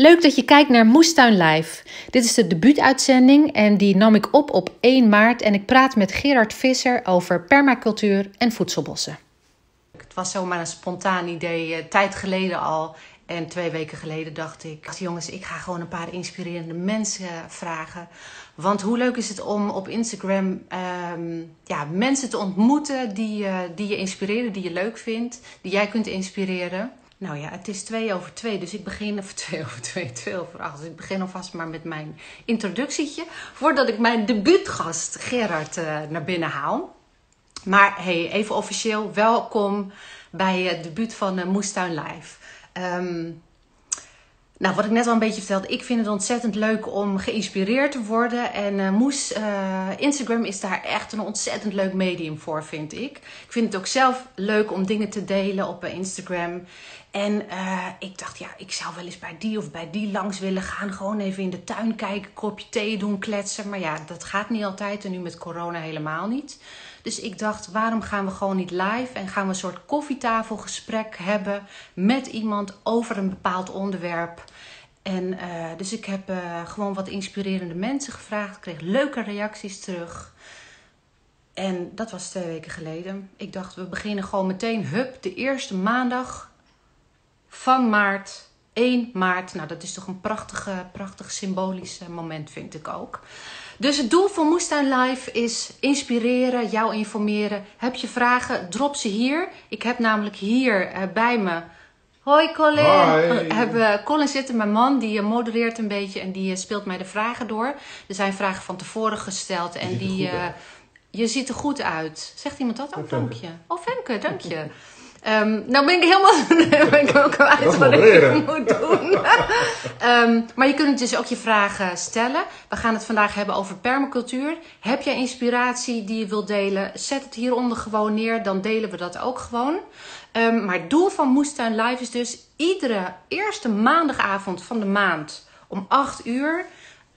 Leuk dat je kijkt naar Moestuin Live. Dit is de debuutuitzending en die nam ik op op 1 maart en ik praat met Gerard Visser over permacultuur en voedselbossen. Het was zomaar een spontaan idee, uh, tijd geleden al. En twee weken geleden dacht ik, jongens, ik ga gewoon een paar inspirerende mensen vragen. Want hoe leuk is het om op Instagram um, ja, mensen te ontmoeten die, uh, die je inspireren, die je leuk vindt, die jij kunt inspireren. Nou ja, het is twee over twee, dus ik begin, of twee over twee, twee over acht. Dus ik begin alvast maar met mijn introductietje, voordat ik mijn debuutgast Gerard uh, naar binnen haal. Maar hey, even officieel, welkom bij het debuut van uh, Moestuin Live. Um, nou, wat ik net al een beetje vertelde, ik vind het ontzettend leuk om geïnspireerd te worden. En uh, Moes, Instagram is daar echt een ontzettend leuk medium voor, vind ik. Ik vind het ook zelf leuk om dingen te delen op Instagram. En uh, ik dacht, ja, ik zou wel eens bij die of bij die langs willen gaan. Gewoon even in de tuin kijken, kopje thee doen, kletsen. Maar ja, dat gaat niet altijd en nu met corona helemaal niet. Dus ik dacht, waarom gaan we gewoon niet live en gaan we een soort koffietafelgesprek hebben met iemand over een bepaald onderwerp. En uh, dus ik heb uh, gewoon wat inspirerende mensen gevraagd. Kreeg leuke reacties terug. En dat was twee weken geleden. Ik dacht, we beginnen gewoon meteen, hup, de eerste maandag van maart. 1 maart. Nou, dat is toch een prachtige, prachtig symbolisch moment, vind ik ook. Dus het doel van Moestuin Live is inspireren, jou informeren. Heb je vragen, drop ze hier. Ik heb namelijk hier uh, bij me... Hoi Colin. Hoi. Heb, uh, Colin zitten, mijn man, die modereert een beetje en die speelt mij de vragen door. Er zijn vragen van tevoren gesteld en die... je ziet er goed uit. Zegt iemand dat? Oh, Femke. dank je. Oh, Femke, dank je. Um, nou ben ik helemaal ben ik ook kwijt wat ik moet doen. um, maar je kunt dus ook je vragen stellen. We gaan het vandaag hebben over permacultuur. Heb jij inspiratie die je wilt delen? Zet het hieronder gewoon neer, dan delen we dat ook gewoon. Um, maar het doel van Moestuin Live is dus iedere eerste maandagavond van de maand om 8 uur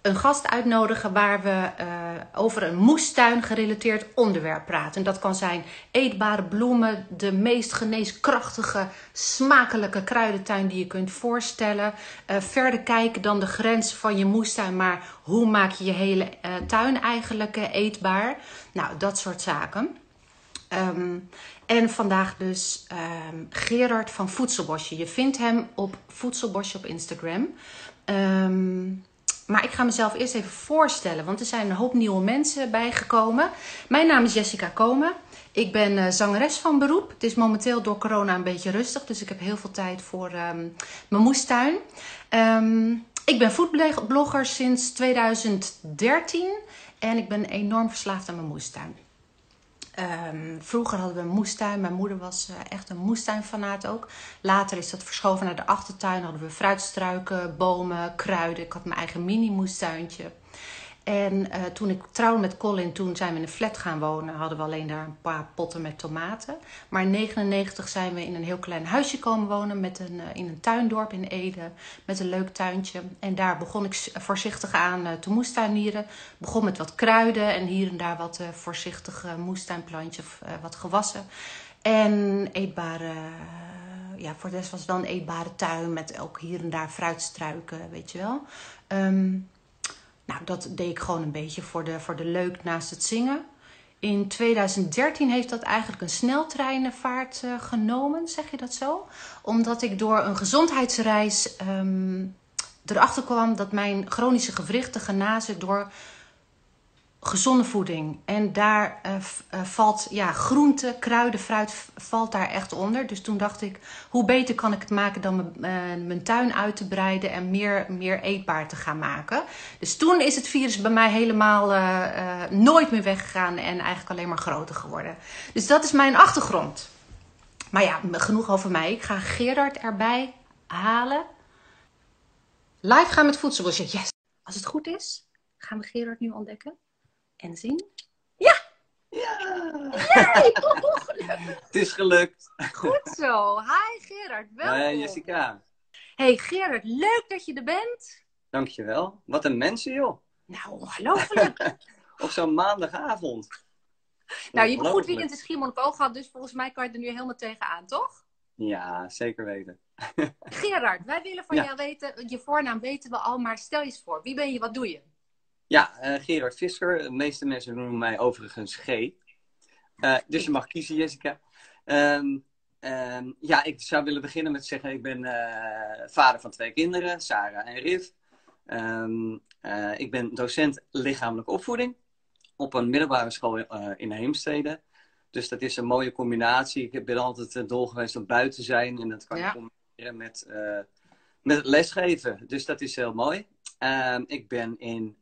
een gast uitnodigen waar we uh, over een moestuin gerelateerd onderwerp praten. En dat kan zijn eetbare bloemen, de meest geneeskrachtige, smakelijke kruidentuin die je kunt voorstellen. Uh, verder kijken dan de grens van je moestuin, maar hoe maak je je hele uh, tuin eigenlijk eetbaar? Nou, dat soort zaken. Um, en vandaag dus um, Gerard van Voedselbosje. Je vindt hem op Voedselbosje op Instagram. Um, maar ik ga mezelf eerst even voorstellen, want er zijn een hoop nieuwe mensen bijgekomen. Mijn naam is Jessica Komen. Ik ben uh, zangeres van beroep. Het is momenteel door corona een beetje rustig, dus ik heb heel veel tijd voor um, mijn moestuin. Um, ik ben foodblogger sinds 2013 en ik ben enorm verslaafd aan mijn moestuin. Um, vroeger hadden we een moestuin. Mijn moeder was uh, echt een moestuinfanaat ook. Later is dat verschoven naar de achtertuin. Hadden we fruitstruiken, bomen, kruiden. Ik had mijn eigen mini-moestuintje. En uh, toen ik trouwde met Colin, toen zijn we in een flat gaan wonen. Hadden we alleen daar een paar potten met tomaten. Maar in 99 zijn we in een heel klein huisje komen wonen. Met een, uh, in een tuindorp in Ede. Met een leuk tuintje. En daar begon ik voorzichtig aan uh, te moestuinieren. Begon met wat kruiden en hier en daar wat voorzichtige moestuinplantjes of wat gewassen. En eetbare ja, voor de was wel een eetbare tuin met ook hier en daar fruitstruiken, weet je wel. Um, nou, dat deed ik gewoon een beetje voor de, voor de leuk naast het zingen. In 2013 heeft dat eigenlijk een sneltreinenvaart uh, genomen, zeg je dat zo? Omdat ik door een gezondheidsreis um, erachter kwam dat mijn chronische gewrichten genazen door gezonde voeding. En daar uh, uh, valt ja, groente, kruiden, fruit valt daar echt onder. Dus toen dacht ik, hoe beter kan ik het maken dan mijn, uh, mijn tuin uit te breiden en meer, meer eetbaar te gaan maken. Dus toen is het virus bij mij helemaal nooit meer weggegaan en eigenlijk alleen maar groter geworden. Dus dat is mijn achtergrond. Maar ja, genoeg over mij. Ik ga Gerard erbij halen. Live gaan met voedselbosje. Yes. Als het goed is, gaan we Gerard nu ontdekken en zien. Ja! Ja! Yay! Het is gelukt. Goed zo. Hi Gerard, welkom. Hoi Jessica. Hey Gerard, leuk dat je er bent. Dankjewel. Wat een mensen joh. Nou, ongelooflijk. Op zo'n maandagavond. nou, je hebt een goed weekend in Schiermonnikoog gehad, dus volgens mij kan je er nu helemaal tegenaan, toch? Ja, zeker weten. Gerard, wij willen van Ja. jou weten, je voornaam weten we al, maar stel je eens voor. Wie ben je, wat doe je? Ja, eh, Gerard Visser. De meeste mensen noemen mij overigens G. Eh, dus je mag kiezen, Jessica. Ehm, ehm, ja, ik zou willen beginnen met zeggen, ik ben eh, vader van twee kinderen, Sarah en Riv. Ehm, eh, ik ben docent lichamelijke opvoeding op een middelbare school in Heemstede. Dus dat is een mooie combinatie. Ik ben altijd uh, dol geweest om buiten te zijn en dat kan Ja. je combineren met, eh, met lesgeven. Dus dat is heel mooi. Ik ben in,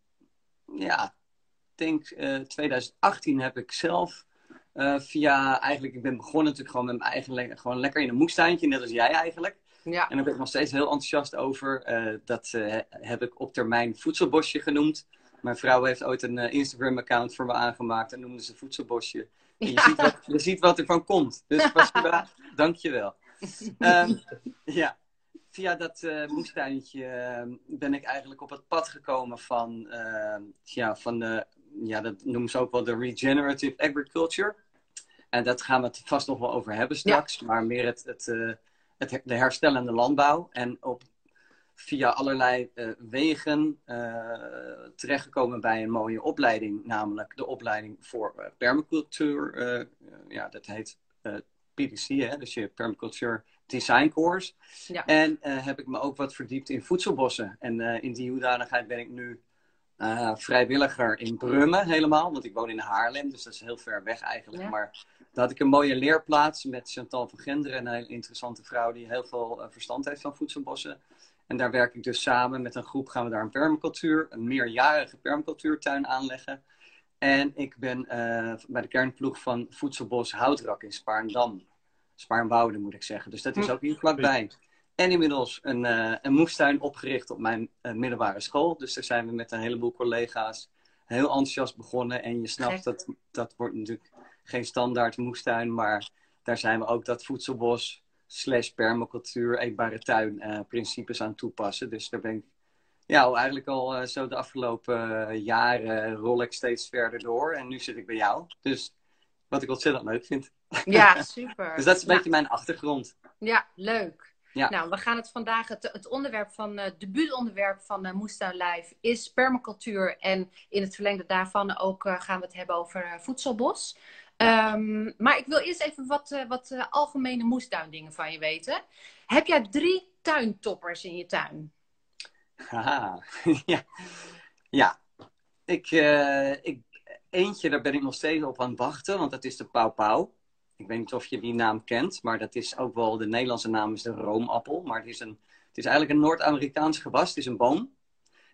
ja, ik denk eh, 2018 heb ik zelf eh, via, eigenlijk, ik ben begonnen natuurlijk gewoon met mijn eigen, le- gewoon lekker in een moestuintje, net als jij eigenlijk. Ja. En daar ben ik nog steeds heel enthousiast over. Eh, dat eh, heb ik op termijn voedselbosje genoemd. Mijn vrouw heeft ooit een eh, Instagram-account voor me aangemaakt en noemde ze voedselbosje. En je, Ja. ziet wat, je ziet wat er van komt. Dus Pascuba, dank je wel. Ehm, ja, via dat eh moestuintje eh, ben ik eigenlijk op het pad gekomen van, eh, ja, van de, ja, dat noemen ze ook wel de regenerative agriculture. En dat gaan we het vast nog wel over hebben straks. Maar meer het, het, het, de herstellende landbouw. En op, via allerlei wegen terechtgekomen bij een mooie opleiding. Namelijk de opleiding voor permacultuur. ja, dat heet PDC, hè? dus je permaculture design course. Ja. En eh, heb ik me ook wat verdiept in voedselbossen. En eh, in die hoedanigheid ben ik nu eh, vrijwilliger in Brummen helemaal. Want ik woon in Haarlem, dus dat is heel ver weg eigenlijk. Ja. Maar daar had ik een mooie leerplaats met Chantal van Genderen. Een hele interessante vrouw die heel veel verstand heeft van voedselbossen. En daar werk ik dus samen met een groep. Gaan we daar een permacultuur, een meerjarige permacultuurtuin aanleggen. En ik ben bij de kernploeg van Voedselbos Houtrak in Spaarndam. Spaarnwoude moet ik zeggen. Dus dat is Hm. ook hier vlakbij. En inmiddels een, eh, een moestuin opgericht op mijn eh, middelbare school. Dus daar zijn we met een heleboel collega's heel enthousiast begonnen. En je snapt Gek. dat dat wordt natuurlijk geen standaard moestuin. Maar daar zijn we ook dat voedselbos slash permacultuur, eetbare tuin eh, principes aan toepassen. Dus daar ben ik ja, eigenlijk al zo de afgelopen jaren rol ik steeds verder door. En nu zit ik bij jou. Dus wat ik ontzettend leuk vind. Ja, super. Dus dat is een Nou, beetje mijn achtergrond. Ja, leuk. Ja. Nou, we gaan het vandaag, het, het onderwerp van, eh, het debuutonderwerp van eh Moestuin Live is permacultuur. En in het verlengde daarvan ook eh, gaan we het hebben over voedselbos. Ehm, maar ik wil eerst even wat, eh, wat algemene moestuindingen van je weten. Heb jij drie tuintoppers in je tuin? Haha. ja. ja. Ik, ik, eentje, daar ben ik nog steeds op aan het wachten, want dat is de pauw pauw. Ik weet niet of je die naam kent, maar dat is ook wel, de Nederlandse naam is de roomappel. Maar het is, een, het is eigenlijk een Noord-Amerikaans gewas, het is een boom.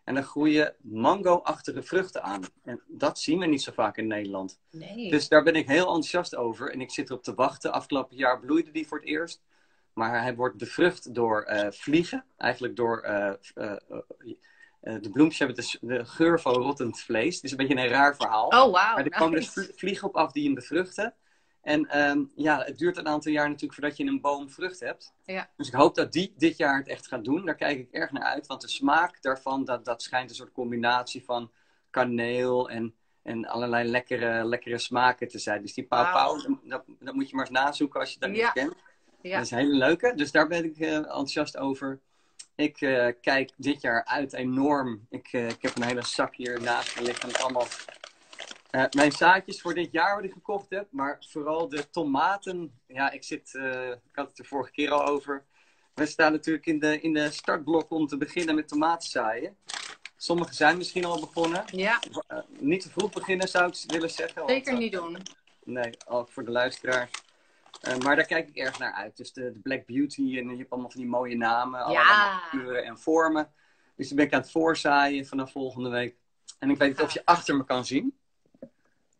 En daar groeien mango-achtige vruchten aan. En dat zien we niet zo vaak in Nederland. Nee. Dus daar ben ik heel enthousiast over. En ik zit erop te wachten. Afgelopen jaar bloeide die voor het eerst. Maar hij wordt bevrucht door eh, vliegen. Eigenlijk door... eh, eh, de bloempjes hebben dus de geur van rottend vlees. Het is een beetje een raar verhaal. oh, wauw. maar er komen dus nice. vliegen op af die hem bevruchten. En ehm, ja, het duurt een aantal jaar natuurlijk voordat je een boom vrucht hebt. Ja. Dus ik hoop dat die dit jaar het echt gaat doen. Daar kijk ik erg naar uit. Want de smaak daarvan, dat, dat schijnt een soort combinatie van kaneel en, en allerlei lekkere, lekkere smaken te zijn. Dus die pauw dat, dat moet je maar eens nazoeken als je dat Ja. niet kent. Ja. Dat is een hele leuke. Dus daar ben ik eh, enthousiast over. Ik eh, kijk dit jaar uit enorm. Ik, eh, ik heb een hele zak hier naast me liggen met allemaal eh, mijn zaadjes voor dit jaar wat ik gekocht heb. Maar vooral de tomaten. Ja, ik zit, ik had het de vorige keer al over. We staan natuurlijk in de, in de startblok om te beginnen met tomaten zaaien. Sommige zijn misschien al begonnen. ja, niet te vroeg beginnen zou ik willen zeggen. zeker niet doen. Nee, ook voor de luisteraar. Eh, maar daar kijk ik erg naar uit. Dus de, de Black Beauty en je hebt allemaal van die mooie namen. Allemaal kleuren en vormen. Dus die ben ik aan het voorzaaien vanaf volgende week. En ik weet niet of je achter me kan zien.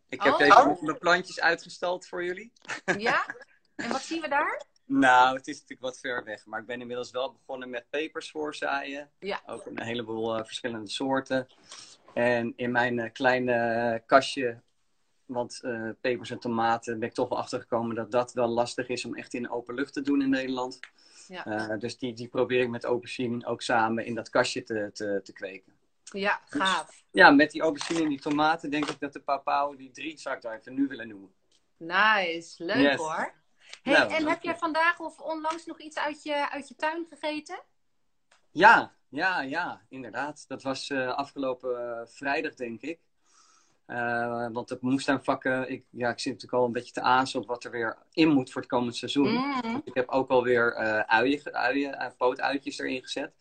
Ik heb Oh. deze mijn plantjes uitgestald voor jullie. Ja? En wat zien we daar? Nou, het is natuurlijk wat ver weg. Maar ik ben inmiddels wel begonnen met pepers voorzaaien. Ja. Ook een heleboel eh, verschillende soorten. En in mijn eh, kleine kastje, want eh, pepers en tomaten, ben ik toch wel achtergekomen dat dat wel lastig is om echt in de open lucht te doen in Nederland. Ja. Eh, dus die, die probeer ik met aubergine ook samen in dat kastje te, te, te kweken. Ja, gaaf. Ja, met die aubergine en die tomaten denk ik dat de papau die drie zou ik daar even nu willen noemen. Nice. Leuk Yes. hoor. Hey, Nou, en heb jij vandaag of onlangs nog iets uit je, uit je tuin gegeten? Ja, ja, ja, inderdaad. Dat was eh, afgelopen vrijdag, denk ik. Eh, want de moestuinvakken, ik, ja, ik zit natuurlijk al een beetje te azen op wat er weer in moet voor het komend seizoen. Mm. Ik heb ook alweer eh uien, uien, eh, pootuitjes erin gezet.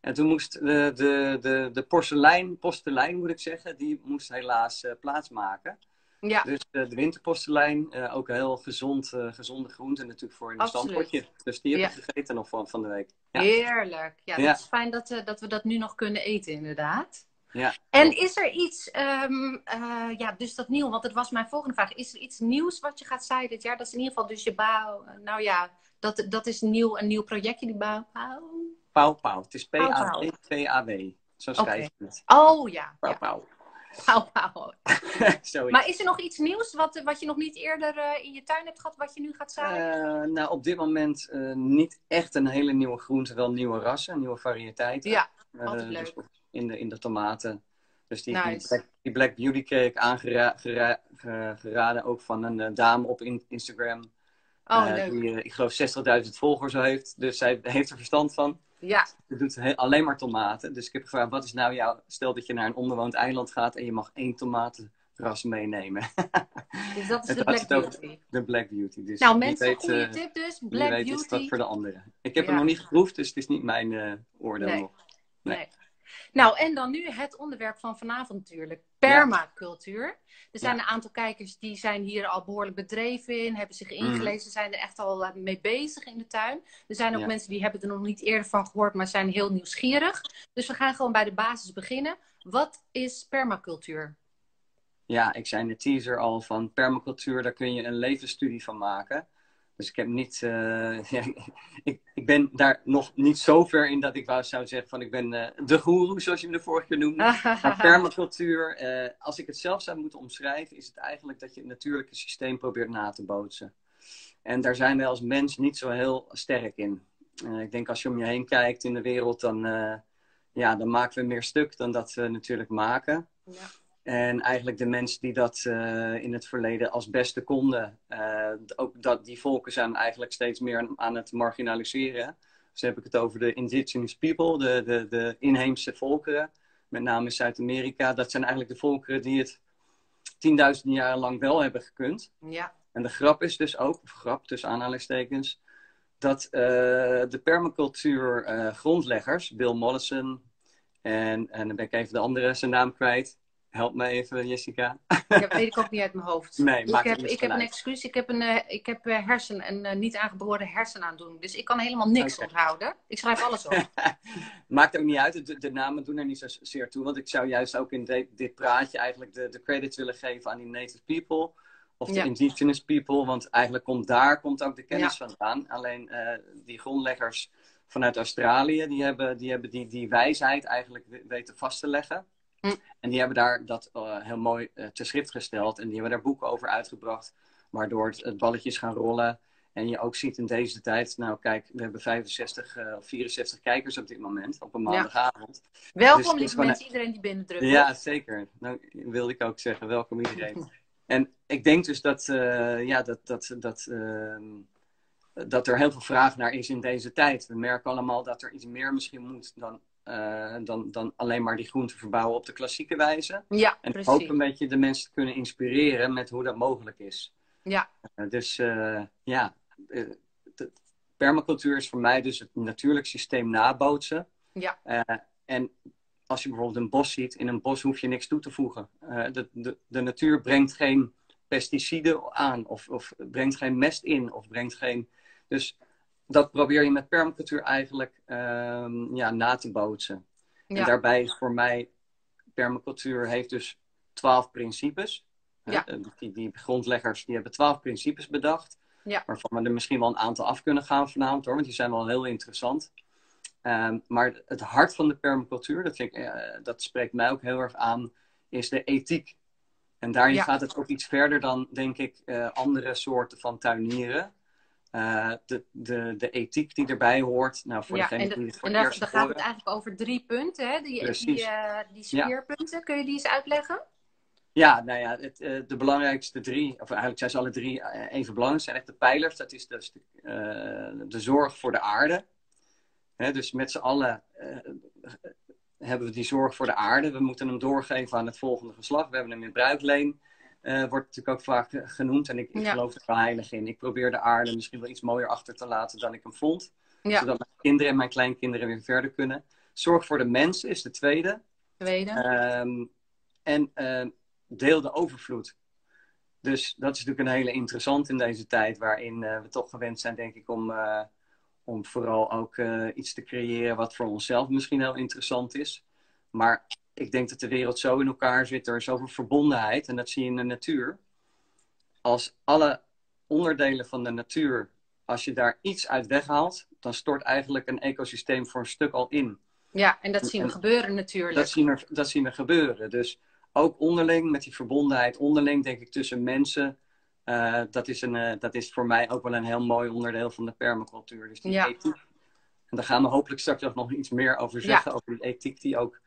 En toen moest de, de, de, de porselein, postelijn moet ik zeggen, die moest helaas eh, plaatsmaken. Ja, Dus de winterpostelijn, ook heel gezond, gezonde groente natuurlijk voor in een stampotje. Dus die heb Ja. ik gegeten nog van, van de week. Ja. heerlijk. Ja, Ja. dat is fijn dat, dat we dat nu nog kunnen eten, inderdaad. Ja. En is er iets, ehm, eh, ja, dus dat nieuw, want dat was mijn volgende vraag. Is er iets nieuws wat je gaat zaaien dit jaar? Dat is in ieder geval dus je bouw, nou ja, dat, dat is nieuw, een nieuw projectje, die bouw. Pauw, pauw. Het is P-A-W. Zo schrijf je het. Oh ja, Pauw, pauw. Pauw, pauw. Maar is er nog iets nieuws wat, wat je nog niet eerder eh, in je tuin hebt gehad, wat je nu gaat zaaien? Eh, nou, op dit moment eh, niet echt een hele nieuwe groente, wel nieuwe rassen, nieuwe variëteiten. ja, Eh, altijd dus leuk. In, de, in de tomaten. Dus die, die. Black, die Black Beauty kreeg ik aangeraden ook van een eh, dame op in- Instagram. oh, leuk. die, eh, ik geloof 60.000 volgers heeft. Dus zij heeft er verstand van. Ja, Ze doet alleen maar tomaten. Dus ik heb gevraagd, wat is nou jouw... Stel dat je naar een onbewoond eiland gaat en je mag één tomatenras meenemen. dus dat is de Black Beauty. De Black Beauty. Dus Nou mensen, weet, goede tip dus. Black is Beauty. dat voor de anderen. Ik heb Ja. hem nog niet geproefd, dus het is niet mijn oordeel Nee. nog. Nee. Nee. Nou, en dan nu het onderwerp van vanavond natuurlijk. Permacultuur. Er zijn een aantal kijkers die zijn hier al behoorlijk bedreven in, hebben zich Mhm. ingelezen, zijn er echt al eh, mee bezig in de tuin. Er zijn ook Ja. mensen die hebben er nog niet eerder van gehoord, maar zijn heel nieuwsgierig. Dus we gaan gewoon bij de basis beginnen. Wat is permacultuur? Ja, ik zei in de teaser al van permacultuur, daar kun je een levensstudie van maken. Dus ik heb niet, eh, ja, ik, ik ben daar nog niet zo ver in dat ik wou zou zeggen van ik ben eh, de goeroe, zoals je me de vorige keer noemde. Maar permacultuur, eh, als ik het zelf zou moeten omschrijven, is het eigenlijk dat je het natuurlijke systeem probeert na te bootsen. En daar zijn wij als mens niet zo heel sterk in. Ik denk als je om je heen kijkt in de wereld, dan, ja, dan maken we meer stuk dan dat we natuurlijk maken. Ja. En eigenlijk de mensen die dat eh, in het verleden als beste konden, eh, ook dat, die volken zijn eigenlijk steeds meer aan het marginaliseren. Dus heb ik het over de indigenous people, de, de, de inheemse volkeren, met name in Zuid-Amerika. Dat zijn eigenlijk de volkeren die het tienduizenden jaren lang wel hebben gekund. ja. En de grap is dus ook, of grap tussen aanhalingstekens, dat eh, de permacultuur grondleggers, Bill Mollison en, en dan ben ik even de andere zijn naam kwijt. Help me even, Jessica. Dat weet ik ook niet uit mijn hoofd. Nee, ik maakt heb, ik heb een excuus. Ik heb een, eh, ik heb eh, hersen, een eh, niet aangeboren hersenaandoening. Dus ik kan helemaal niks onthouden. Ik schrijf alles op. Maakt ook niet uit, de, de namen doen er niet zozeer toe. Want ik zou juist ook in de- dit praatje eigenlijk de, de credit willen geven aan die native people. Of de Ja. indigenous people. Want eigenlijk komt daar komt ook de kennis vandaan. Alleen die grondleggers vanuit Australië, die hebben die, hebben die, die wijsheid eigenlijk we- weten vast te leggen. Hm. En die hebben daar dat eh, heel mooi eh, te schrift gesteld. En die hebben daar boeken over uitgebracht. Waardoor het, het balletje is gaan rollen. En je ook ziet in deze tijd, nou kijk, we hebben 65 eh, of 64 kijkers op dit moment, op een Ja. maandagavond. Welkom, Dus lieve gewoon mensen, iedereen die binnendrukt. Ja, zeker. Nou, wilde ik ook zeggen, welkom iedereen. En ik denk dus dat, ja, dat, dat, dat, ehm, dat er heel veel vraag naar is in deze tijd. We merken allemaal dat er iets meer misschien moet dan, eh, dan, dan alleen maar die groenten verbouwen op de klassieke wijze. Ja, En precies. hoop een beetje de mensen te kunnen inspireren met hoe dat mogelijk is. Ja, Eh, dus eh, ja, de permacultuur is voor mij dus het natuurlijk systeem nabootsen. Ja. En als je bijvoorbeeld een bos ziet, in een bos hoef je niks toe te voegen. De, de, de natuur brengt geen pesticiden aan, of, of brengt geen mest in, of brengt geen. Dus dat probeer je met permacultuur eigenlijk ehm, ja, na te bootsen. En daarbij is voor mij, permacultuur heeft dus twaalf principes. Ja. eh, Die, die grondleggers die hebben twaalf principes bedacht. Ja. Waarvan we er misschien wel een aantal af kunnen gaan vanavond hoor, want die zijn wel heel interessant. Ehm, maar het hart van de permacultuur, dat, vind ik, eh, dat spreekt mij ook heel erg aan, is de ethiek. En daarin Ja. gaat het ook iets verder dan, denk ik, eh, andere soorten van tuinieren. Eh, de, de, de ethiek die erbij hoort. Nou, voor ja, degene en, die het voor en het eerst gaat het eigenlijk over drie punten, hè? Die, Precies. die, eh, die speerpunten. Kun je die eens uitleggen? Ja, nou ja, het, uh, de belangrijkste drie, of eigenlijk zijn ze alle drie even belangrijk, zijn echt de pijlers. Dat is dus de, de zorg voor de aarde. Hè, dus met z'n allen hebben we die zorg voor de aarde. We moeten hem doorgeven aan het volgende geslacht. We hebben hem in bruikleen. Uh, wordt natuurlijk ook vaak genoemd. En ik, ik geloof er wel heilig in. Ik probeer de aarde misschien wel iets mooier achter te laten dan ik hem vond. Ja. Zodat mijn kinderen en mijn kleinkinderen weer verder kunnen. Zorg voor de mensen is de tweede. Tweede. Um, en uh, deel de overvloed. Dus dat is natuurlijk een hele interessant in deze tijd. Waarin uh, we toch gewend zijn, denk ik, om, om vooral ook iets te creëren wat voor onszelf misschien heel interessant is. Maar ik denk dat de wereld zo in elkaar zit. Er is zoveel verbondenheid. En dat zie je in de natuur. Als alle onderdelen van de natuur, als je daar iets uit weghaalt, dan stort eigenlijk een ecosysteem voor een stuk al in. Ja, en dat zien we gebeuren natuurlijk. Dat zien, we, dat zien we gebeuren. Dus ook onderling, met die verbondenheid onderling, denk ik, tussen mensen. Uh, dat, is een, uh, dat is voor mij ook wel een heel mooi onderdeel van de permacultuur. Dus die ja. ethiek. En daar gaan we hopelijk straks ook nog iets meer over zeggen. Ja. Over die ethiek die ook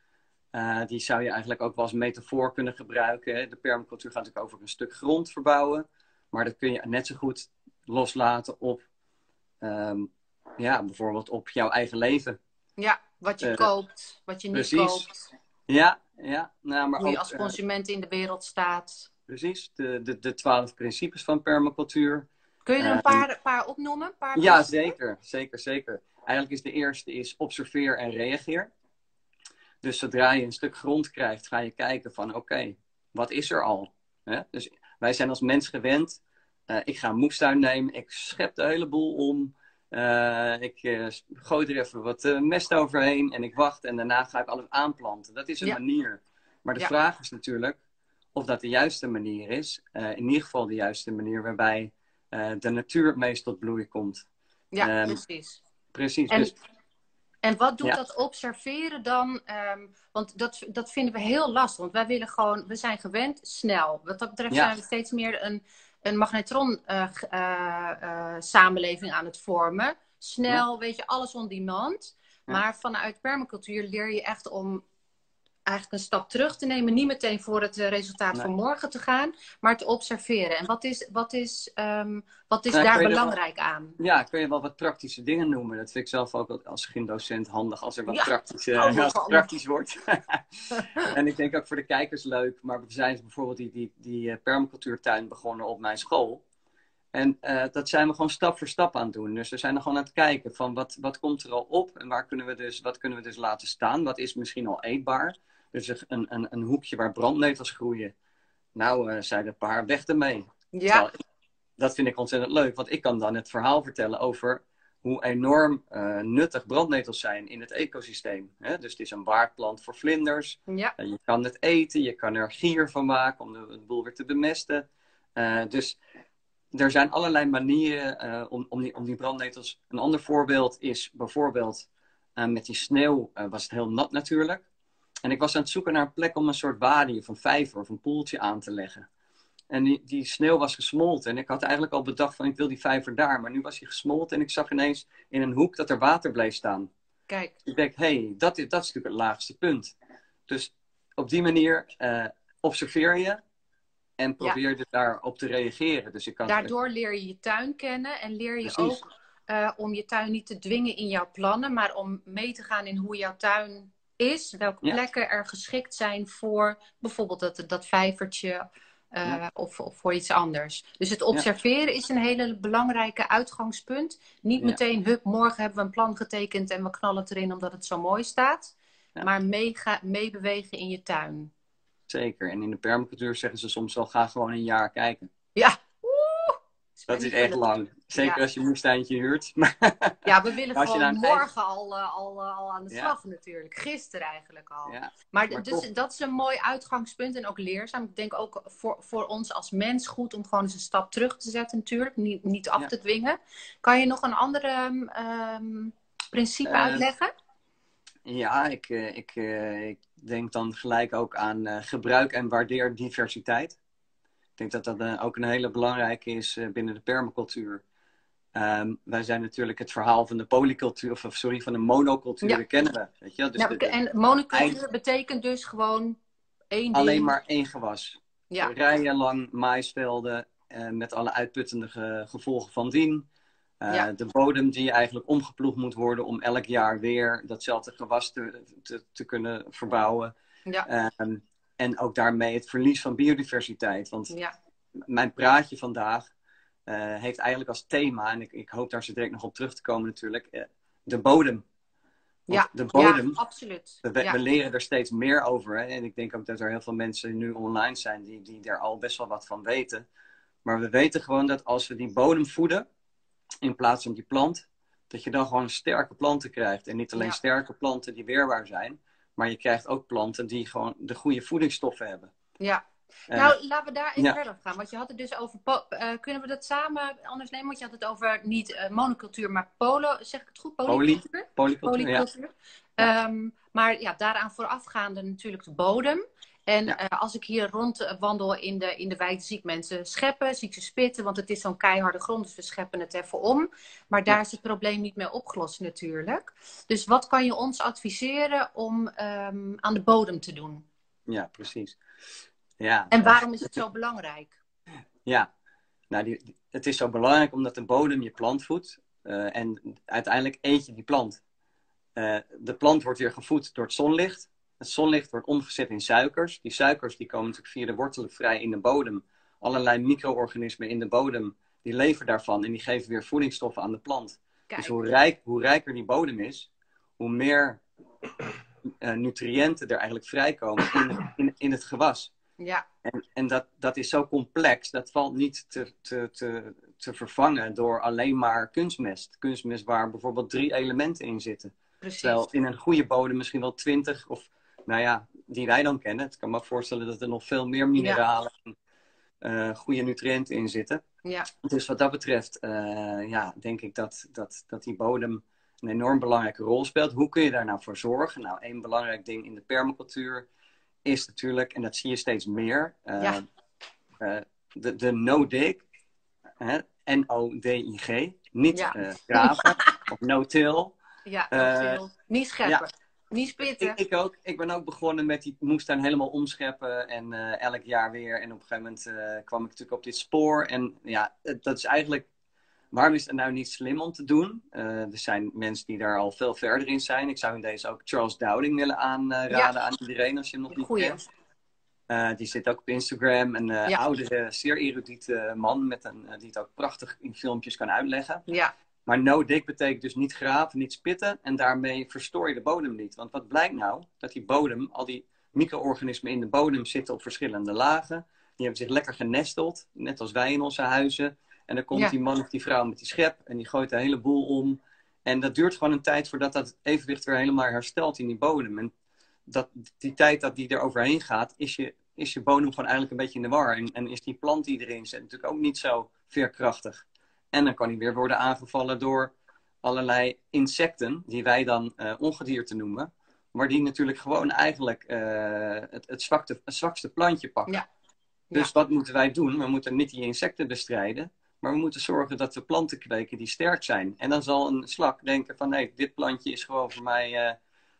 uh, die zou je eigenlijk ook wel als metafoor kunnen gebruiken. De permacultuur gaat natuurlijk over een stuk grond verbouwen. Maar dat kun je net zo goed loslaten op, um, ja, bijvoorbeeld op jouw eigen leven. Ja, wat je uh, koopt, wat je niet koopt. Ja, ja. Nou, maar Hoe ook, je als consument uh, in de wereld staat. Precies, de, de, de twaalf principes van permacultuur. Kun je er een paar, paar opnoemen? Paar ja, zeker, zeker, zeker. Eigenlijk is de eerste is observeer en reageer. Dus zodra je een stuk grond krijgt, ga je kijken van oké, wat is er al? Dus wij zijn als mens gewend. Uh, ik ga een moestuin nemen, ik schep de hele boel om. Uh, ik uh, gooi er even wat mest overheen en ik wacht en daarna ga ik alles aanplanten. Dat is een ja. manier. Maar de ja. vraag is natuurlijk of dat de juiste manier is. in ieder geval de juiste manier waarbij de natuur het meest tot bloei komt. Ja, um, precies. Precies. En... Dus, en wat doet ja. dat observeren dan? Um, want dat, dat vinden we heel lastig. Want wij willen gewoon, we zijn gewend snel. Wat dat betreft ja. zijn we steeds meer een, een magnetron uh, uh, uh, samenleving aan het vormen. Snel, ja. weet je, alles on demand. Maar vanuit permacultuur leer je echt om eigenlijk een stap terug te nemen. Niet meteen voor het resultaat nee. van morgen te gaan, maar te observeren. En wat is, wat is, um, wat is nou, daar belangrijk wel, aan? Ja, kun je wel wat praktische dingen noemen. Dat vind ik zelf ook als gymdocent handig als er wat ja, praktisch, uh, als het praktisch wordt. en ik denk ook voor de kijkers leuk. Maar we zijn bijvoorbeeld die, die, die uh, permacultuurtuin begonnen op mijn school. En uh, dat zijn we gewoon stap voor stap aan het doen. Dus we zijn er gewoon aan het kijken van wat, wat komt er al op en waar kunnen we dus, wat kunnen we dus laten staan. Wat is misschien al eetbaar. Dus een, een, een hoekje waar brandnetels groeien. Nou, uh, zei de paar, weg ermee. Ja. Terwijl, dat vind ik ontzettend leuk, want ik kan dan het verhaal vertellen over hoe enorm uh, nuttig brandnetels zijn in het ecosysteem. Hè? Dus het is een waardplant voor vlinders. Ja. Uh, je kan het eten, je kan er gier van maken om de, het boel weer te bemesten. Uh, dus er zijn allerlei manieren om, om, die, om die brandnetels. Een ander voorbeeld is bijvoorbeeld met die sneeuw was het heel nat natuurlijk. En ik was aan het zoeken naar een plek om een soort wadi of een vijver of een poeltje aan te leggen. En die, die sneeuw was gesmolten. En ik had eigenlijk al bedacht van ik wil die vijver daar. Maar nu was hij gesmolten en ik zag ineens in een hoek dat er water bleef staan. Kijk. Ik denk, hé, hey, dat, is, dat is natuurlijk het laagste punt. Dus op die manier uh, observeer je en probeer ja. daarop te reageren. Dus ik kan Daardoor leer je je tuin kennen en leer je Precies. ook uh, om je tuin niet te dwingen in jouw plannen, maar om mee te gaan in hoe jouw tuin is, welke ja. plekken er geschikt zijn voor bijvoorbeeld dat, dat vijvertje uh, ja. of, of, voor iets anders. Dus het observeren ja. is een hele belangrijke uitgangspunt. Niet meteen, hup, morgen hebben we een plan getekend en we knallen het erin omdat het zo mooi staat. Maar meebewegen mee in je tuin. Zeker. En in de permacultuur zeggen ze soms wel, ga gewoon een jaar kijken. Ja. Dat is echt lang. Zeker ja. als je een moestuintje huurt. ja, we willen gewoon morgen al, uh, al, uh, al aan de slag ja. natuurlijk. Gisteren eigenlijk al. Ja. Maar, maar dus, dat is een mooi uitgangspunt en ook leerzaam. Ik denk ook voor, voor ons als mens goed om gewoon eens een stap terug te zetten natuurlijk. Niet, niet af te dwingen. Kan je nog een andere um, principe uh, uitleggen? Ja, ik, ik, ik denk dan gelijk ook aan gebruik en waardeer diversiteit. Ik denk dat dat uh, ook een hele belangrijke is uh, binnen de permacultuur. Um, wij zijn natuurlijk het verhaal van de polycultuur, of sorry, van de monocultuur, ja. kennen we. Weet je? Dus ja, de, de, en monocultuur eind... betekent dus gewoon één Alleen ding. maar één gewas. Ja. Rijen lang maisvelden uh, met alle uitputtende ge gevolgen van dien. Uh, Ja. De bodem die eigenlijk omgeploegd moet worden om elk jaar weer datzelfde gewas te, te, te kunnen verbouwen. Ja. Ehm, en ook daarmee het verlies van biodiversiteit. Want Ja. mijn praatje vandaag eh, heeft eigenlijk als thema, en ik, ik hoop daar zo direct nog op terug te komen natuurlijk, eh, de bodem. Want Ja. de bodem, Ja, absoluut. we, Ja. leren er steeds meer over. Hè? En ik denk ook dat er heel veel mensen nu online zijn die, die daar al best wel wat van weten. Maar we weten gewoon dat als we die bodem voeden, in plaats van die plant, dat je dan gewoon sterke planten krijgt. En niet alleen Ja. sterke planten die weerbaar zijn, maar je krijgt ook planten die gewoon de goede voedingsstoffen hebben. Ja. Eh, Nou, laten we daar even ja. verder op gaan. Want je had het dus over. eh, kunnen we dat samen anders nemen? Want je had het over niet eh, monocultuur, maar polo. Zeg ik het goed? Poly- Polycultuur? polycultuur, ja. Polycultuur. Ehm, maar ja, daaraan voorafgaande natuurlijk de bodem. En Ja. eh, als ik hier rondwandel in de, in de wijk, zie ik mensen scheppen, zie ik ze spitten, want het is zo'n keiharde grond, dus we scheppen het even om. Maar daar Ja. is het probleem niet mee opgelost natuurlijk. Dus wat kan je ons adviseren om ehm, aan de bodem te doen? Ja, precies. Ja, En waarom is het zo belangrijk? Ja, nou, die, het is zo belangrijk omdat de bodem je plant voedt. eh, en uiteindelijk eet je die plant. Eh, de plant wordt weer gevoed door het zonlicht. Het zonlicht wordt omgezet in suikers. Die suikers die komen natuurlijk via de wortelen vrij in de bodem. Allerlei micro-organismen in de bodem, die leven daarvan. En die geven weer voedingsstoffen aan de plant. Kijk, Dus hoe, rijk, hoe rijker die bodem is, hoe meer eh, nutriënten er eigenlijk vrijkomen in, in, in het gewas. ja, En, en dat, dat is zo complex, dat valt niet te, te, te, te vervangen door alleen maar kunstmest. Kunstmest waar bijvoorbeeld drie elementen in zitten. precies. Terwijl in een goede bodem misschien wel twintig, of nou ja, die wij dan kennen. Het kan me voorstellen dat er nog veel meer mineralen en eh, goede nutriënten in zitten. Ja, Dus wat dat betreft, eh, ja, denk ik dat, dat, dat die bodem een enorm belangrijke rol speelt. Hoe kun je daar nou voor zorgen? Nou, één belangrijk ding in de permacultuur is natuurlijk, en dat zie je steeds meer, eh, Ja. de, de no-dig, N-O-D-I-G, niet graven of no-till. ja, veel. niet scheppen, niet spitten. Ik, ik ook. Ik ben ook begonnen met die moestuin helemaal omscheppen. En eh, elk jaar weer. En op een gegeven moment eh, kwam ik natuurlijk op dit spoor. En ja, dat is eigenlijk... Waarom is het nou niet slim om te doen? Eh, er zijn mensen die daar al veel verder in zijn. Ik zou in deze ook Charles Dowding willen aanraden aan iedereen als je hem nog niet Goeie. kent. Die zit ook op Instagram. Een Ja. oudere, zeer erudite man met een, die het ook prachtig in filmpjes kan uitleggen. Ja, Maar no-dig betekent dus niet graven, niet spitten. En daarmee verstoor je de bodem niet. Want wat blijkt nou? Dat die bodem, al die micro-organismen in de bodem zitten op verschillende lagen. Die hebben zich lekker genesteld, net als wij in onze huizen. En dan komt Ja. die man of die vrouw met die schep en die gooit de hele boel om. En dat duurt gewoon een tijd voordat dat evenwicht weer helemaal herstelt in die bodem. En dat, die tijd dat die er overheen gaat, is je, is je bodem gewoon eigenlijk een beetje in de war. En, en is die plant die erin zit natuurlijk ook niet zo veerkrachtig. En dan kan hij weer worden aangevallen door allerlei insecten, die wij dan eh, ongedierte noemen. Maar die natuurlijk gewoon eigenlijk eh, het, het, zwakste, het zwakste plantje pakken. Ja. Dus Ja. wat moeten wij doen? We moeten niet die insecten bestrijden. Maar we moeten zorgen dat we planten kweken die sterk zijn. En dan zal een slak denken van... nee, dit plantje is gewoon voor mij...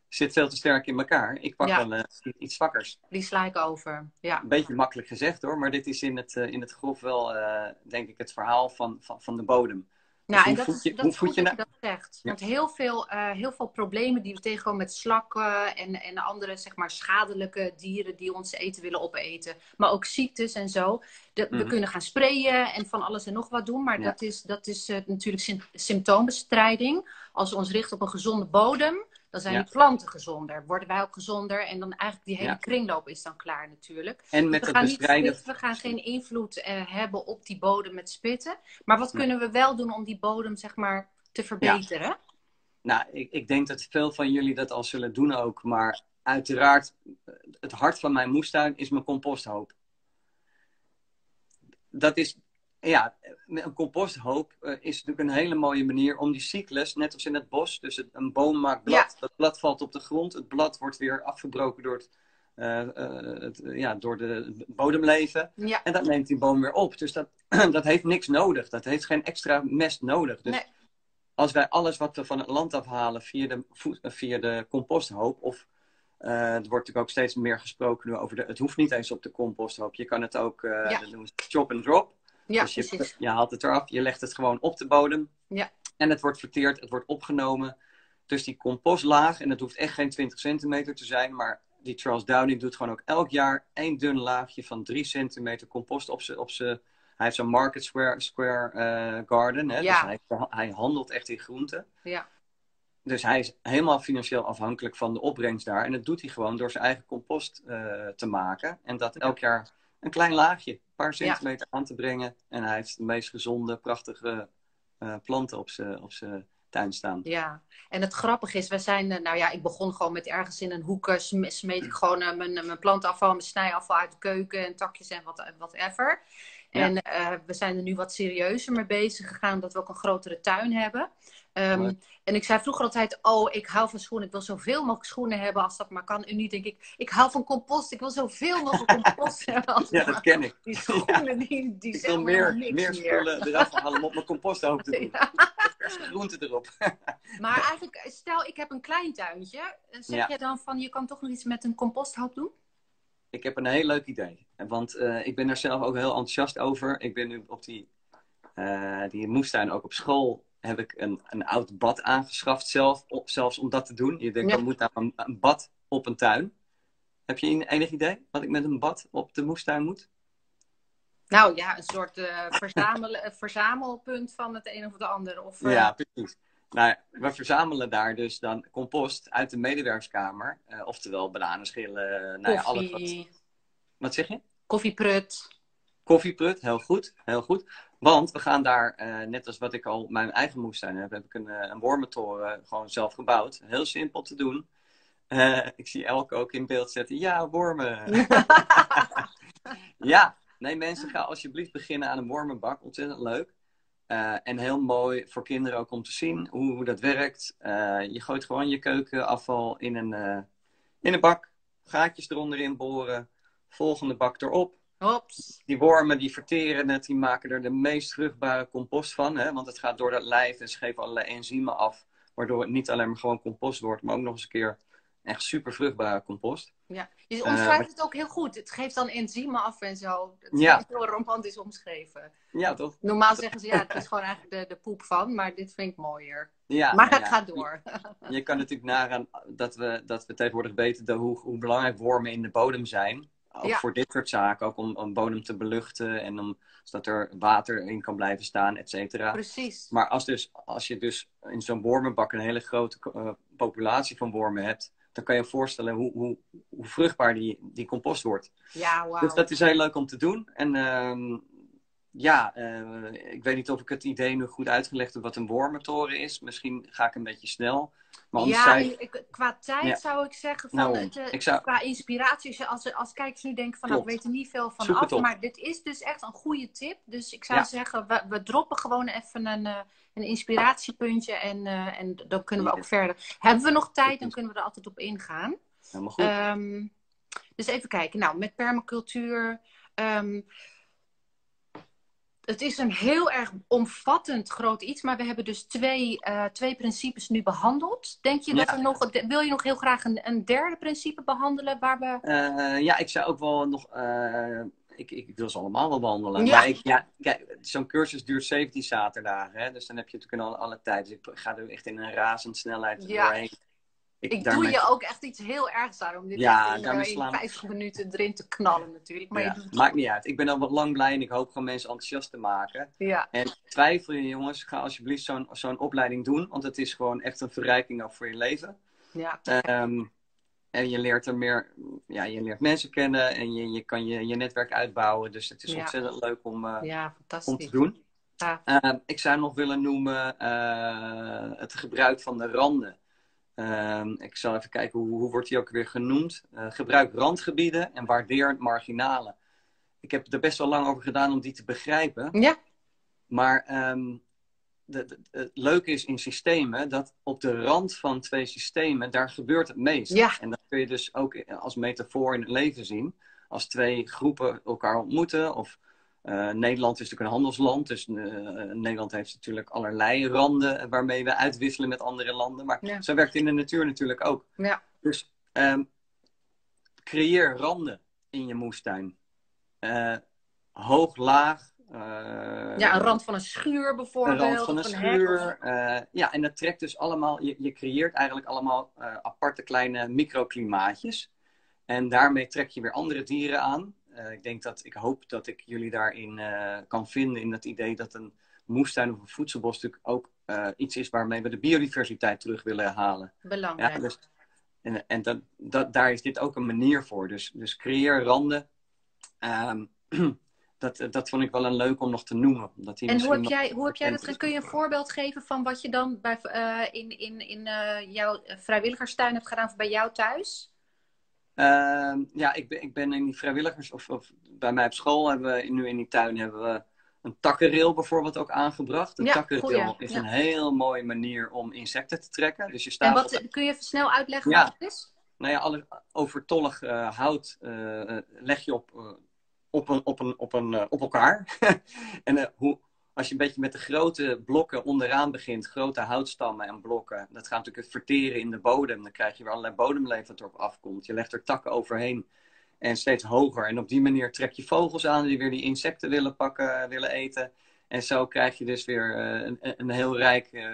zit veel te sterk in elkaar. Ik pak Ja. wel eh, iets zwakkers. die sla ik over. Ja, Een beetje makkelijk gezegd hoor. Maar dit is in het, eh, in het grof wel, eh, denk ik, het verhaal van, van, van de bodem. Nou, en dat voed is, je- dat hoe is goed je dat je nou- dat zegt. Ja. Want heel veel, heel veel problemen die we tegenkomen met slakken en, en andere zeg maar, schadelijke dieren die ons eten willen opeten. Maar ook ziektes en zo. Dat, We Mhm. kunnen gaan sprayen en van alles en nog wat doen. Maar Ja. dat is, dat is natuurlijk sym- symptoombestrijding. Als we ons richten op een gezonde bodem, dan zijn Ja. die planten gezonder. Worden wij ook gezonder en dan eigenlijk die hele Ja. kringloop is dan klaar natuurlijk. En met we het gaan bestrijden... we gaan geen invloed eh, hebben op die bodem met spitten. Maar wat kunnen we wel doen om die bodem zeg maar te verbeteren? Nou, ik, ik denk dat veel van jullie dat al zullen doen ook. Maar uiteraard, eh, het hart van mijn moestuin is mijn composthoop. Dat is, ja, een composthoop eh, is natuurlijk een hele mooie manier om die cyclus, net als in het bos, dus het, een boom maakt blad, dat blad valt op de grond, het blad wordt weer afgebroken door het, eh, eh, het, ja, door de bodemleven. Ja, En dat neemt die boom weer op. Dus dat, dat heeft niks nodig. Dat heeft geen extra mest nodig. Dus Nee. als wij alles wat we van het land afhalen via de, via de composthoop of Uh, er wordt natuurlijk ook steeds meer gesproken nu over de. Het hoeft niet eens op de composthoop. Je kan het ook. Uh, ja. Noemen chop and drop. Ja, dus je, je, haalt het eraf, je legt het gewoon op de bodem. Ja. En het wordt verteerd, het wordt opgenomen. Dus die compostlaag, en dat hoeft echt geen 20 centimeter te zijn, maar die Charles Downing doet gewoon ook elk jaar één dun laagje van 3 centimeter compost op zijn. Op hij heeft zo'n Market Square, square uh, Garden. Hè? Ja. Dus hij, hij handelt echt in groenten. Ja. Dus hij is helemaal financieel afhankelijk van de opbrengst daar. En dat doet hij gewoon door zijn eigen compost uh, te maken. En dat elk jaar een klein laagje, een paar centimeter ja. aan te brengen. En hij heeft de meest gezonde, prachtige uh, planten op zijn op tuin staan. Ja, en het grappige is, we zijn, nou ja, ik begon gewoon met ergens in een hoek, smeet ik gewoon uh, mijn, mijn plantafval, mijn snijafval uit de keuken en takjes en wat, whatever. Ja. En uh, we zijn er nu wat serieuzer mee bezig gegaan, dat we ook een grotere tuin hebben. Um, en ik zei vroeger altijd, oh, ik hou van schoenen. Ik wil zoveel mogelijk schoenen hebben als dat maar kan. En nu denk ik, ik hou van compost. Ik wil zoveel mogelijk compost hebben. Als ja, dat ken ik. Die schoenen, ja. die, die ik wil meer, meer spullen eraf halen om op mijn composthoop te doen. Ja. groenten erop. maar eigenlijk, stel ik heb een klein tuintje. Zeg ja. je dan van, je kan toch nog iets met een composthoop doen? Ik heb een heel leuk idee. Want uh, ik ben daar zelf ook heel enthousiast over. Ik ben nu op die, uh, die moestuin ook op school heb ik een, een oud bad aangeschaft zelf, op, zelfs om dat te doen. Je denkt, ja. dan moet nou een, een, bad op een tuin. Heb je enig idee wat ik met een bad op de moestuin moet? Nou ja, een soort uh, verzamel, verzamelpunt van het een of het ander. Of, uh... Ja, precies. Nou, we verzamelen daar dus dan compost uit de medewerkerskamer. Uh, oftewel bananenschillen, nou ja, alles wat... Wat zeg je? Koffieprut. Koffieprut, heel goed, heel goed. Want we gaan daar, uh, net als wat ik al mijn eigen moestuin heb, heb ik een, uh, een wormentoren gewoon zelf gebouwd. Heel simpel te doen. Uh, ik zie Elke ook in beeld zetten. Ja, wormen. ja, nee mensen, ga alsjeblieft beginnen aan een wormenbak. Ontzettend leuk. en heel mooi voor kinderen ook om te zien hoe, hoe dat werkt. je gooit gewoon je keukenafval in een, in een bak. Gaatjes eronder in boren. Volgende bak erop. Hops. Die wormen die verteren het, die maken er de meest vruchtbare compost van. Hè? Want het gaat door dat lijf en ze geven allerlei enzymen af. Waardoor het niet alleen maar gewoon compost wordt, maar ook nog eens een keer echt super vruchtbare compost. Ja, je omschrijft uh, het ook heel goed. Het geeft dan enzymen af en zo. Het is ja. heel romantisch omschreven. Ja, toch? Normaal zeggen ze ja, het is gewoon eigenlijk de, de poep van, maar dit vind ik mooier. Ja, maar ja, ga door. Je, je, kan natuurlijk nagaan dat we, dat we tegenwoordig weten de, hoe, hoe belangrijk wormen in de bodem zijn. Ook Ja. voor dit soort zaken, ook om een bodem te beluchten en om, zodat er water in kan blijven staan, et cetera. Precies. Maar als, dus, als je dus in zo'n wormenbak een hele grote uh, populatie van wormen hebt, dan kan je je voorstellen hoe, hoe, hoe vruchtbaar die, die compost wordt. Ja, wauw. Dus dat is heel leuk om te doen. En uh, ja, uh, ik weet niet of ik het idee nu goed uitgelegd heb wat een wormentoren is. Misschien ga ik een beetje snel. Maar ja, zei... ik, qua tijd ja. zou ik zeggen, van nou, het, uh, zou... qua inspiratie, als, als kijkers nu denken van, nou, ik weet er niet veel van Zoek af, maar dit is dus echt een goede tip. Dus ik zou Ja. zeggen, we, we droppen gewoon even een, uh, een inspiratiepuntje en, en dan kunnen we ook verder. Hebben we nog tijd, dan kunnen we er altijd op ingaan. Helemaal goed. Um, dus even kijken, nou, met permacultuur. Um, het is een heel erg omvattend groot iets, maar we hebben dus twee, uh, twee principes nu behandeld. Denk je dat Ja. er nog, wil je nog heel graag een, een derde principe behandelen waar we. Uh, ja, ik zou ook wel nog. Uh, ik, ik, wil ze allemaal wel behandelen. Ja. Maar ik, ja, kijk, zo'n cursus duurt 17 zaterdagen. Hè? Dus dan heb je natuurlijk alle, alle tijd. Dus ik ga er echt in een razendsnelheid Ja. doorheen. Ik, doe daarmee- je ook echt iets heel ergs aan om dit Ja, in, daarmee eh, in slaan- 50 minuten erin te knallen natuurlijk. Maar Ja, je doet het maakt niet uit. Ik ben al wat lang blij en ik hoop gewoon mensen enthousiast te maken. Ja, En twijfel je jongens, ga alsjeblieft zo'n zo'n opleiding doen. Want het is gewoon echt een verrijking ook voor je leven. ja. Ehm, en je leert er meer, ja, je leert mensen kennen en je, je kan je, je netwerk uitbouwen. Dus het is Ja. ontzettend leuk om, uh, ja om te doen. Ja. Uh, ik zou nog willen noemen uh, het gebruik van de randen. Uh, ik zal even kijken, hoe, hoe wordt die ook weer genoemd? Uh, gebruik randgebieden en waardeer marginalen. Ik heb er best wel lang over gedaan om die te begrijpen. Ja. Maar um, de, de, het leuke is in systemen dat op de rand van twee systemen, daar gebeurt het meest. Ja. En dat kun je dus ook als metafoor in het leven zien. Als twee groepen elkaar ontmoeten of uh, Nederland is natuurlijk een handelsland, dus uh, Nederland heeft natuurlijk allerlei randen waarmee we uitwisselen met andere landen. Maar Ja. zo werkt het in de natuur natuurlijk ook. Ja. Dus um, creëer randen in je moestuin. Uh, hoog, laag. Ja, een rand van een schuur bijvoorbeeld. Een rand van een schuur. Ja, en dat trekt dus allemaal, je, je creëert eigenlijk allemaal aparte kleine microklimaatjes. En daarmee trek je weer andere dieren aan. Ik denk dat, ik hoop dat ik jullie daarin kan vinden in het idee dat een moestuin of een voedselbos natuurlijk ook iets is waarmee we de biodiversiteit terug willen halen. Belangrijk. Ja, dus, en en dat, dat, daar is dit ook een manier voor. Dus, dus creëer randen. Um, dat, dat vond ik wel een leuk om nog te noemen. Dat en hoe heb, jij, hoe heb jij dat? Kun je een voorbeeld geven van wat je dan bij, in, in, in jouw vrijwilligerstuin hebt gedaan of bij jou thuis? Uh, ja, ik ben, ik ben in die vrijwilligers, of, of bij mij op school hebben we nu in die tuin hebben we een takkenrail bijvoorbeeld ook aangebracht. Een ja, takkenrail is een heel mooie manier om insecten te trekken. Dus je staat en wat, kun je even snel uitleggen wat het is? Nou ja, alle overtollig uh, hout uh, leg je op, op, een, op, een, op, een, op elkaar. en hoe, als je een beetje met de grote blokken onderaan begint, grote houtstammen en blokken, dat gaat natuurlijk verteren in de bodem. Dan krijg je weer allerlei bodemleven dat erop afkomt. Je legt er takken overheen. En steeds hoger. En op die manier trek je vogels aan die weer die insecten willen pakken, willen eten. En zo krijg je dus weer uh, een, een, heel rijk uh,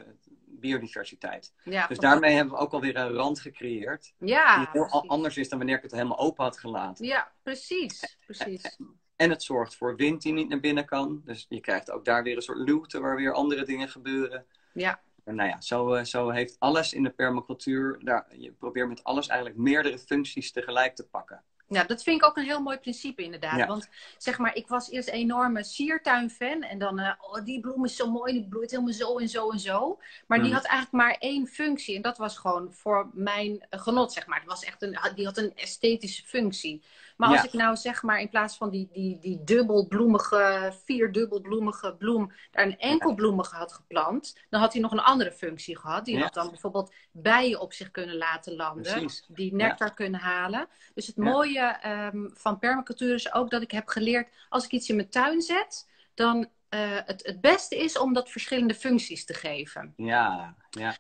biodiversiteit. Ja, dus daarmee hebben we ook alweer een rand gecreëerd. Ja, die heel anders is dan wanneer ik het helemaal open had gelaten. Ja, precies. precies. En het zorgt voor wind die niet naar binnen kan. Dus je krijgt ook daar weer een soort luwte waar weer andere dingen gebeuren. Ja. En nou ja, zo, uh, zo heeft alles in de permacultuur, daar, je probeert met alles eigenlijk meerdere functies tegelijk te pakken. Ja, dat vind ik ook een heel mooi principe inderdaad. Want zeg maar, ik was eerst een enorme siertuin-fan. En dan, uh, oh, die bloem is zo mooi, die bloeit helemaal zo en zo en zo. Maar die mhm. had eigenlijk maar één functie. En dat was gewoon voor mijn genot, zeg maar. Het was echt een, die had een esthetische functie. Maar als ik nou zeg maar in plaats van die, die, die dubbelbloemige, vierdubbelbloemige bloem, daar een enkelbloemige had geplant, dan had hij nog een andere functie gehad. Die had dan bijvoorbeeld bijen op zich kunnen laten landen, die nectar kunnen halen. Dus het mooie um, van permacultuur is ook dat ik heb geleerd, als ik iets in mijn tuin zet, dan uh, het, het beste is om dat verschillende functies te geven. Ja, ja.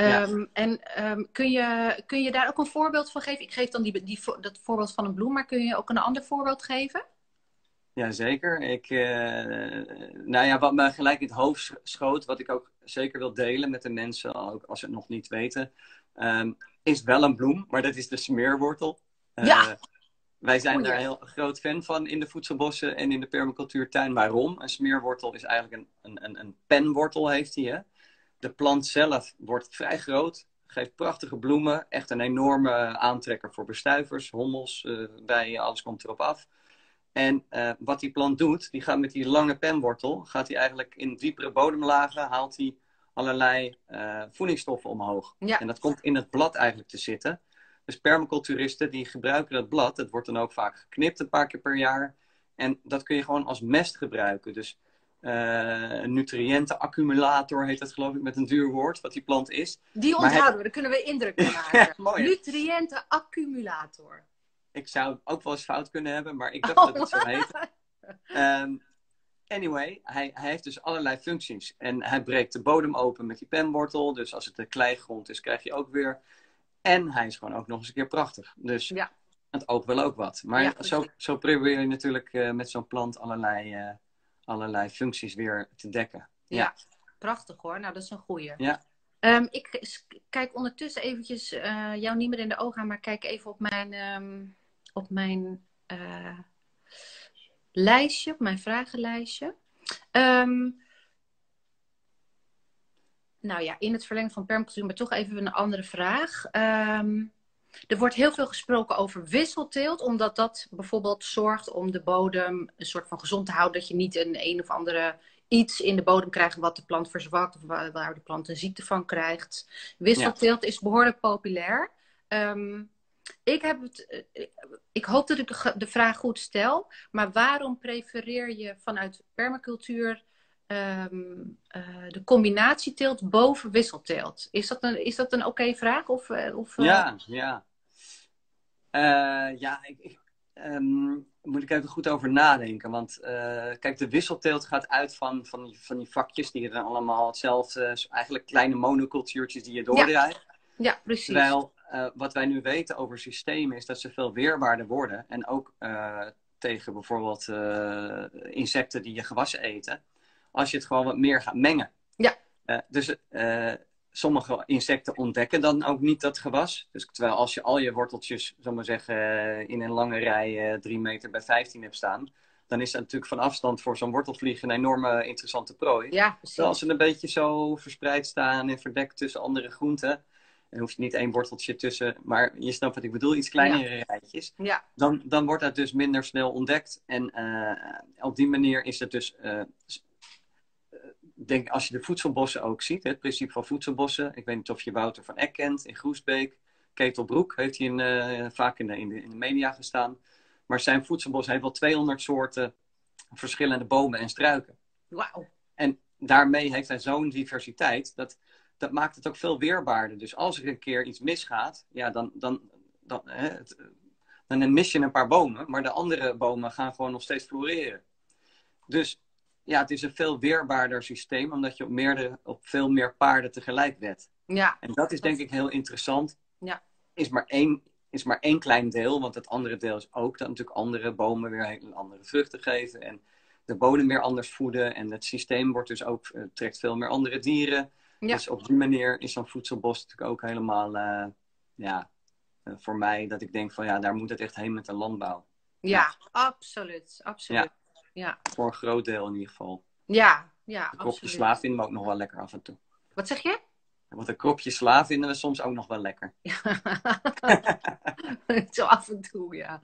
Um, En um, kun, je, kun je daar ook een voorbeeld van geven? Ik geef dan die, die, dat voorbeeld van een bloem, maar kun je ook een ander voorbeeld geven? Jazeker. Ik, uh, nou ja, wat me gelijk in het hoofd schoot, wat ik ook zeker wil delen met de mensen, ook als ze het nog niet weten, um, is wel een bloem, maar dat is de smeerwortel. Uh, ja. Wij zijn daar heel groot fan van in de voedselbossen en in de permacultuurtuin. Waarom? Een smeerwortel is eigenlijk een, een, een penwortel, heeft hij. De plant zelf wordt vrij groot, geeft prachtige bloemen. Echt een enorme aantrekker voor bestuivers, hommels, uh, bijen, alles komt erop af. En uh, wat die plant doet, die gaat met die lange penwortel, gaat hij eigenlijk in diepere bodemlagen, haalt hij allerlei uh, voedingsstoffen omhoog. Ja. En dat komt in het blad eigenlijk te zitten. Dus permaculturisten die gebruiken dat blad, het wordt dan ook vaak geknipt een paar keer per jaar. En dat kun je gewoon als mest gebruiken. Dus uh, een nutriëntenaccumulator heet dat geloof ik met een duur woord, wat die plant is. Die onthouden we, daar kunnen we indruk maken. ja, Nutriëntenaccumulator. Ik zou het ook wel eens fout kunnen hebben, maar ik dacht dat het zo heet. Um, anyway, hij, hij, heeft dus allerlei functies. En hij breekt de bodem open met die penwortel. Dus als het een kleigrond is, krijg je ook weer. En hij is gewoon ook nog eens een keer prachtig. Dus ja. het ook wel ook wat. Maar zo, zo probeer je natuurlijk uh, met zo'n plant allerlei... Uh, allerlei functies weer te dekken. Ja, prachtig hoor. Nou, dat is een goeie. Ja. Um, ik kijk ondertussen eventjes uh, jou niet meer in de ogen aan, maar kijk even op mijn, um, op mijn uh, lijstje, op mijn vragenlijstje. Um, nou ja, in het verlengde van permacultuur, maar toch even een andere vraag. Um, er wordt heel veel gesproken over wisselteelt, omdat dat bijvoorbeeld zorgt om de bodem een soort van gezond te houden. Dat je niet een een of andere iets in de bodem krijgt wat de plant verzwakt of waar de plant een ziekte van krijgt. Wisselteelt is behoorlijk populair. Um, ik, heb het, eh, ik hoop dat ik de vraag goed stel, maar waarom prefereer je vanuit permacultuur um, uh, de combinatieteelt boven wisselteelt? Is dat een, is dat een oké vraag? Of, eh, of, Ja, ja. Uh, ja, ik, ik um, moet ik even goed over nadenken. Want kijk, de wisselteelt gaat uit van, van, die, van die vakjes die dan allemaal hetzelfde, eigenlijk kleine monocultuurtjes die je doordraait. Ja. ja, precies. Terwijl uh, wat wij nu weten over systemen is dat ze veel weerbaarder worden. En ook uh, tegen bijvoorbeeld uh, insecten die je gewassen eten. Als je het gewoon wat meer gaat mengen. Ja. dus sommige insecten ontdekken dan ook niet dat gewas. Dus terwijl als je al je worteltjes, zal maar zeggen, in een lange rij 3 meter bij 15 hebt staan dan is dat natuurlijk van afstand voor zo'n wortelvlieg een enorme interessante prooi. Ja, precies. als ze een beetje zo verspreid staan en verdekt tussen andere groenten, en hoeft niet één worteltje tussen, maar je snapt wat ik bedoel, iets kleinere rijtjes. Ja. Dan, dan wordt dat dus minder snel ontdekt. En uh, op die manier is het dus, uh, denk als je de voedselbossen ook ziet, het principe van voedselbossen. Ik weet niet of je Wouter van Eck kent in Groesbeek. Ketelbroek heeft hij in, uh, vaak in de, in, de, in de media gestaan. Maar zijn voedselbos heeft wel 200 soorten verschillende bomen en struiken. Wauw. En daarmee heeft hij zo'n diversiteit dat dat maakt het ook veel weerbaarder. Dus als er een keer iets misgaat, ja, dan, dan, dan, hè, het, dan mis je een paar bomen, maar de andere bomen gaan gewoon nog steeds floreren. Dus ja, het is een veel weerbaarder systeem, omdat je op, meerdere, op veel meer paarden tegelijk wet. Ja. En dat is denk ik heel interessant. Ja. Is maar één, is maar één klein deel, want het andere deel is ook dat natuurlijk andere bomen weer hele andere vruchten geven en de bodem weer anders voeden. En het systeem wordt dus ook, eh, trekt veel meer andere dieren. Ja. Dus op die manier is zo'n voedselbos natuurlijk ook helemaal, uh, ja, uh, voor mij dat ik denk van ja, daar moet het echt heen met de landbouw. Ja, ja. absoluut. absoluut. Ja. Ja. Voor een groot deel in ieder geval. Ja, ja, Een kropje sla vinden we ook nog wel lekker af en toe. Wat zeg je? Want een kropje sla vinden we soms ook nog wel lekker. Ja. Zo af en toe, ja.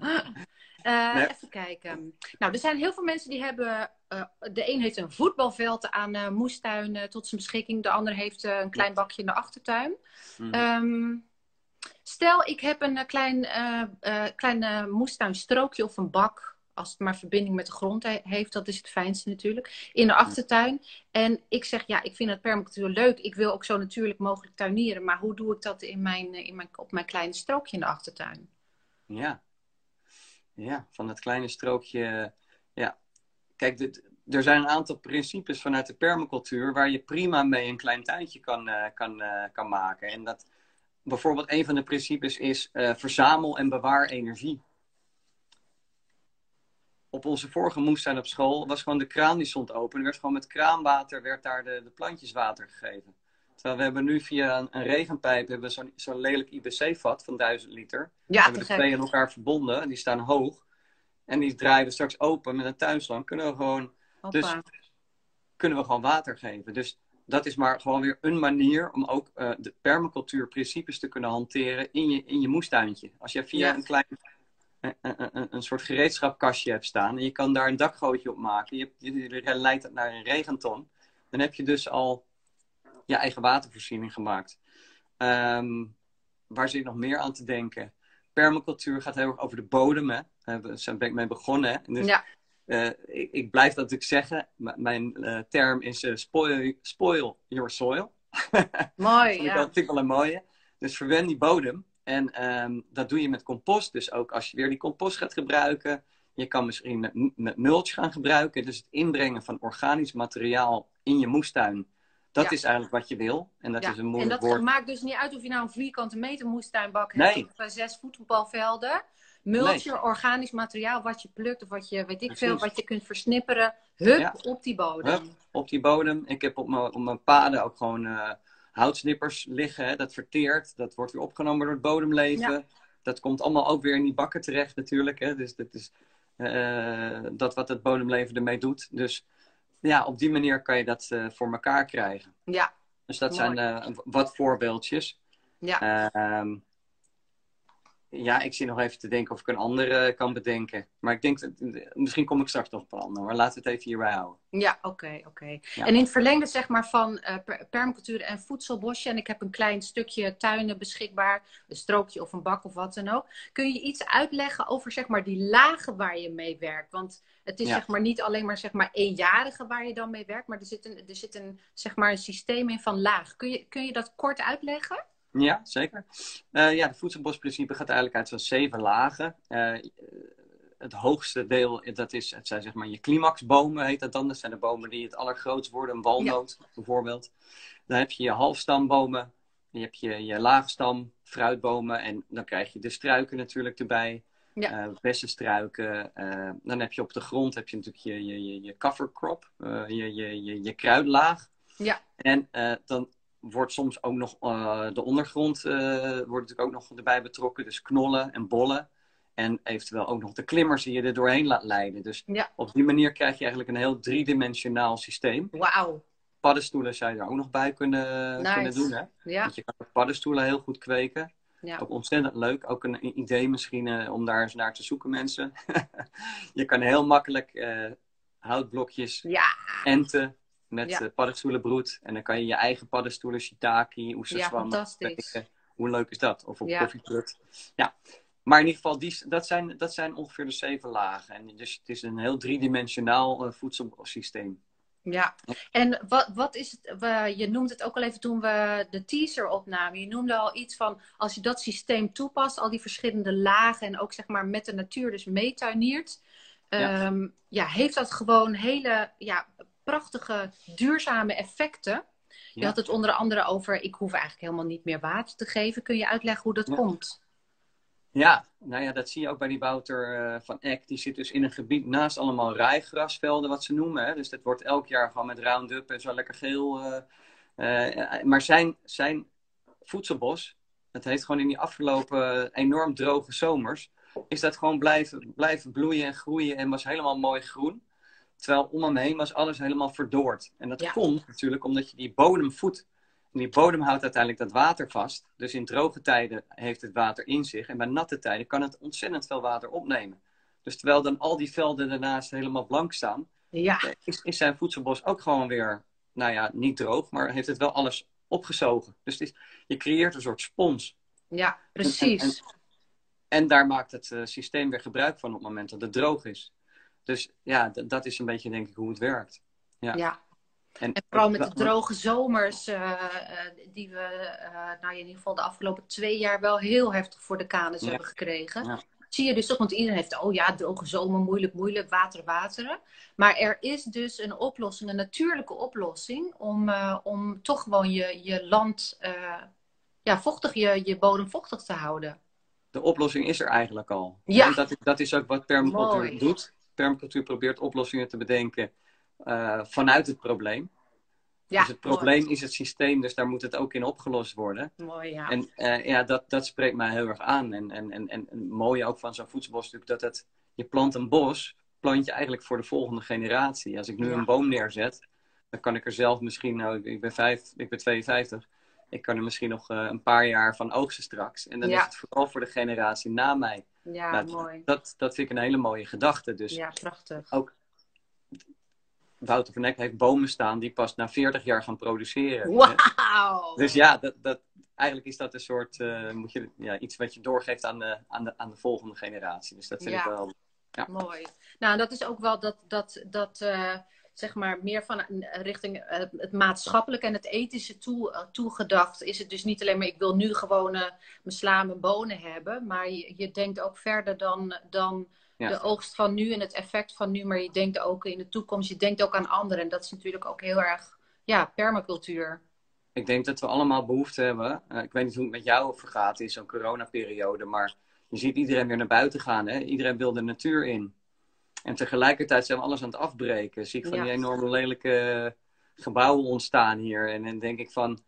Uh, nee. Even kijken. Nou, er zijn heel veel mensen die hebben. Uh, de een heeft een voetbalveld aan uh, moestuin tot zijn beschikking. De ander heeft een klein bakje in de achtertuin. Mm. Um, stel, ik heb een klein, klein moestuinstrookje of een bak. Als het maar verbinding met de grond he heeft, dat is het fijnste natuurlijk. In de achtertuin. En ik zeg, ja, ik vind het permacultuur leuk. Ik wil ook zo natuurlijk mogelijk tuinieren. Maar hoe doe ik dat in mijn, in mijn, op mijn kleine strookje in de achtertuin? Ja, ja, van dat kleine strookje. Ja, kijk, dit, er zijn een aantal principes vanuit de permacultuur waar je prima mee een klein tuintje kan, uh, kan, uh, kan maken. En dat bijvoorbeeld een van de principes is uh, verzamel en bewaar energie. Op onze vorige moestuin op school was gewoon de kraan die stond open. Er werd gewoon met kraanwater werd daar de, de plantjes water gegeven. Terwijl we hebben nu via een, een regenpijp hebben zo'n zo'n lelijk IBC-vat van 1000 liter. Ja, we hebben de twee aan elkaar verbonden. Die staan hoog. En die draaien we straks open met een tuinslang. Kunnen we gewoon, dus, kunnen we gewoon water geven. Dus dat is maar gewoon weer een manier om ook uh, de permacultuurprincipes te kunnen hanteren in je, in je moestuintje. Als je via ja. een klein een, een, een, soort gereedschapkastje hebt staan en je kan daar een dakgootje op maken. Je, je, je leidt het naar een regenton. Dan heb je dus al je eigen watervoorziening gemaakt. Um, waar zit nog meer aan te denken? Permacultuur gaat heel erg over de bodem. Hè? Daar ben ik mee begonnen. Hè? Dus, ja. uh, ik, ik, blijf dat natuurlijk zeggen. M mijn uh, term is uh, spoil, spoil, your soil. Mooi, dat ja. vind ik wel een mooie. Dus verwen die bodem. En um, dat doe je met compost. Dus ook als je weer die compost gaat gebruiken. Je kan misschien met, met mulch gaan gebruiken. Dus het inbrengen van organisch materiaal in je moestuin. Dat Ja. is eigenlijk wat je wil. En dat Ja, is een En moeilijk dat woord. maakt dus niet uit of je nou een vierkante meter moestuinbak Nee. hebt of zes voetbalvelden. Multje, organisch materiaal, wat je plukt of wat je, weet ik Precies. veel, wat je kunt versnipperen. Hup, Ja. op die bodem. Hup. Op die bodem. Ik heb op mijn, op mijn paden ook gewoon eh, houtsnippers liggen. Hè. Dat verteert. Dat wordt weer opgenomen door het bodemleven. Dat komt allemaal ook weer in die bakken terecht natuurlijk. Hè. Dus dat is eh, dat wat het bodemleven ermee doet. Dus ja, op die manier kan je dat eh, voor elkaar krijgen. Ja, Dus dat Mooi. zijn eh, wat voorbeeldjes. ja. Ehm, ja, ik zie nog even te denken of ik een andere kan bedenken. Maar ik denk, dat, misschien kom ik straks nog op een andere. Maar laten we het even hierbij houden. Ja, oké, oké. Ja. En in het verlengde zeg maar van eh, per- permacultuur en voedselbosje. En ik heb een klein stukje tuinen beschikbaar. Een strookje of een bak of wat dan ook. Kun je iets uitleggen over zeg maar die lagen waar je mee werkt? Want het is Ja. zeg maar niet alleen maar zeg maar eenjarige waar je dan mee werkt. Maar er zit een, er zit een, zeg maar een systeem in van laag. Kun je, kun je dat kort uitleggen? Ja, zeker. Eh, ja, het voedselbosprincipe gaat eigenlijk uit zo'n zeven lagen. Eh, het hoogste deel, dat is, het zijn zeg maar je climaxbomen, heet dat dan. Dat zijn de bomen die het allergrootst worden. Een walnoot bijvoorbeeld. Dan heb je je halfstambomen. je hebt je, je laagstam, fruitbomen en dan krijg je de struiken natuurlijk erbij. Ja. Uh, bessenstruiken. Uh, dan heb je op de grond heb je natuurlijk je, je, je, je cover crop, uh, je, je, je, je kruidlaag. Ja. En dan wordt soms ook nog de ondergrond wordt natuurlijk ook nog erbij betrokken. Dus knollen en bollen. En eventueel ook nog de klimmers die je er doorheen laat leiden. Dus ja. op die manier krijg je eigenlijk een heel driedimensionaal systeem. Wauw. Paddenstoelen zou je er ook nog bij kunnen, nice. kunnen doen. Hè? Ja. Want je kan paddenstoelen heel goed kweken. Ja. Ook ontzettend leuk. Ook een idee misschien uh, om daar eens naar te zoeken, mensen. je kan heel makkelijk houtblokjes ja. enten met Ja. uh, paddenstoelenbroed. En dan kan je je eigen paddenstoelen, shiitake, oesterzwam fantastisch. kweken. Hoe leuk is dat? Of op Ja. koffieprut. Ja. Maar in ieder geval, die, dat, zijn, dat zijn ongeveer de zeven lagen. En dus het is een heel driedimensionaal uh, voedselsysteem. Ja, en wat, wat is het, je noemde het ook al even toen we de teaser opnamen. Je noemde al iets van, als je dat systeem toepast, al die verschillende lagen en ook zeg maar met de natuur dus meetuiniert. Ja. Um, ja, heeft dat gewoon hele ja, prachtige, duurzame effecten. Je Ja. had het onder andere over, ik hoef eigenlijk helemaal niet meer water te geven. Kun je uitleggen hoe dat Ja. komt? Ja, nou ja, dat zie je ook bij die Wouter eh, van Eck. Die zit dus in een gebied naast allemaal rijgrasvelden, wat ze noemen. Hè? Dus dat wordt elk jaar gewoon met Roundup en zo lekker geel. eh, eh, maar zijn, zijn voedselbos, het heeft gewoon in die afgelopen enorm droge zomers, is dat gewoon blijven, blijven bloeien en groeien en was helemaal mooi groen. Terwijl om hem heen was alles helemaal verdoord. En dat Ja. komt natuurlijk omdat je die bodem voedt. En die bodem houdt uiteindelijk dat water vast. Dus in droge tijden heeft het water in zich. En bij natte tijden kan het ontzettend veel water opnemen. Dus terwijl dan al die velden daarnaast helemaal blank staan, Ja, is, is zijn voedselbos ook gewoon weer, nou ja, niet droog, maar heeft het wel alles opgezogen. Dus het is, je creëert een soort spons. ja precies. En, en, en daar maakt het uh, systeem weer gebruik van op het moment dat het droog is. Dus ja, dat is een beetje denk ik hoe het werkt. Ja. ja. En, En vooral met de droge zomers, uh, uh, die we uh, nou in ieder geval de afgelopen twee jaar wel heel heftig voor de kanus Ja. hebben gekregen. Ja. Zie je dus toch, want iedereen heeft, oh ja, droge zomer, moeilijk, moeilijk, water, wateren. Maar er is dus een oplossing, een natuurlijke oplossing, om, om toch gewoon je, je land, ja, vochtig, je, je bodem vochtig te houden. De oplossing is er eigenlijk al. Ja. En dat, dat is ook wat permacultuur doet. Permacultuur probeert oplossingen te bedenken uh, vanuit het probleem. Ja, dus het probleem mooi. is het systeem, dus daar moet het ook in opgelost worden. Mooi, ja. En uh, ja, dat, dat spreekt mij heel erg aan. En, en, en, en het mooie ook van zo'n voedselbos is natuurlijk dat het, je plant een bos, plant je eigenlijk voor de volgende generatie. Als ik nu Ja. een boom neerzet, dan kan ik er zelf misschien, nou ik ben, vijf, ik ben 52, ik kan er misschien nog uh, een paar jaar van oogsten straks. En dan Ja. is het vooral voor de generatie na mij. Ja, Nou, mooi. Dat, dat vind ik een hele mooie gedachte. Dus Ja, prachtig. ook Wouter van Eck heeft bomen staan die pas na 40 jaar gaan produceren. Wauw! Dus ja, dat, dat, eigenlijk is dat een soort, uh, moet je, ja, iets wat je doorgeeft aan de, aan de, aan de volgende generatie. Dus dat vind Ja. ik wel. Ja. Mooi. Nou, dat is ook wel dat, dat, dat uh, zeg maar meer van richting uh, het maatschappelijke en het ethische toe, uh, toegedacht. Is het dus niet alleen maar ik wil nu gewoon mijn sla, mijn bonen hebben. Maar je, je denkt ook verder dan, dan Ja. de oogst van nu en het effect van nu. Maar je denkt ook in de toekomst, je denkt ook aan anderen. En dat is natuurlijk ook heel erg, ja, permacultuur. Ik denk dat we allemaal behoefte hebben. Uh, ik weet niet hoe het met jou vergaat in zo'n coronaperiode, maar je ziet iedereen weer naar buiten gaan. Hè? Iedereen wil de natuur in. En tegelijkertijd zijn we alles aan het afbreken. Zie ik van Ja. die enorme lelijke gebouwen ontstaan hier. En dan denk ik van,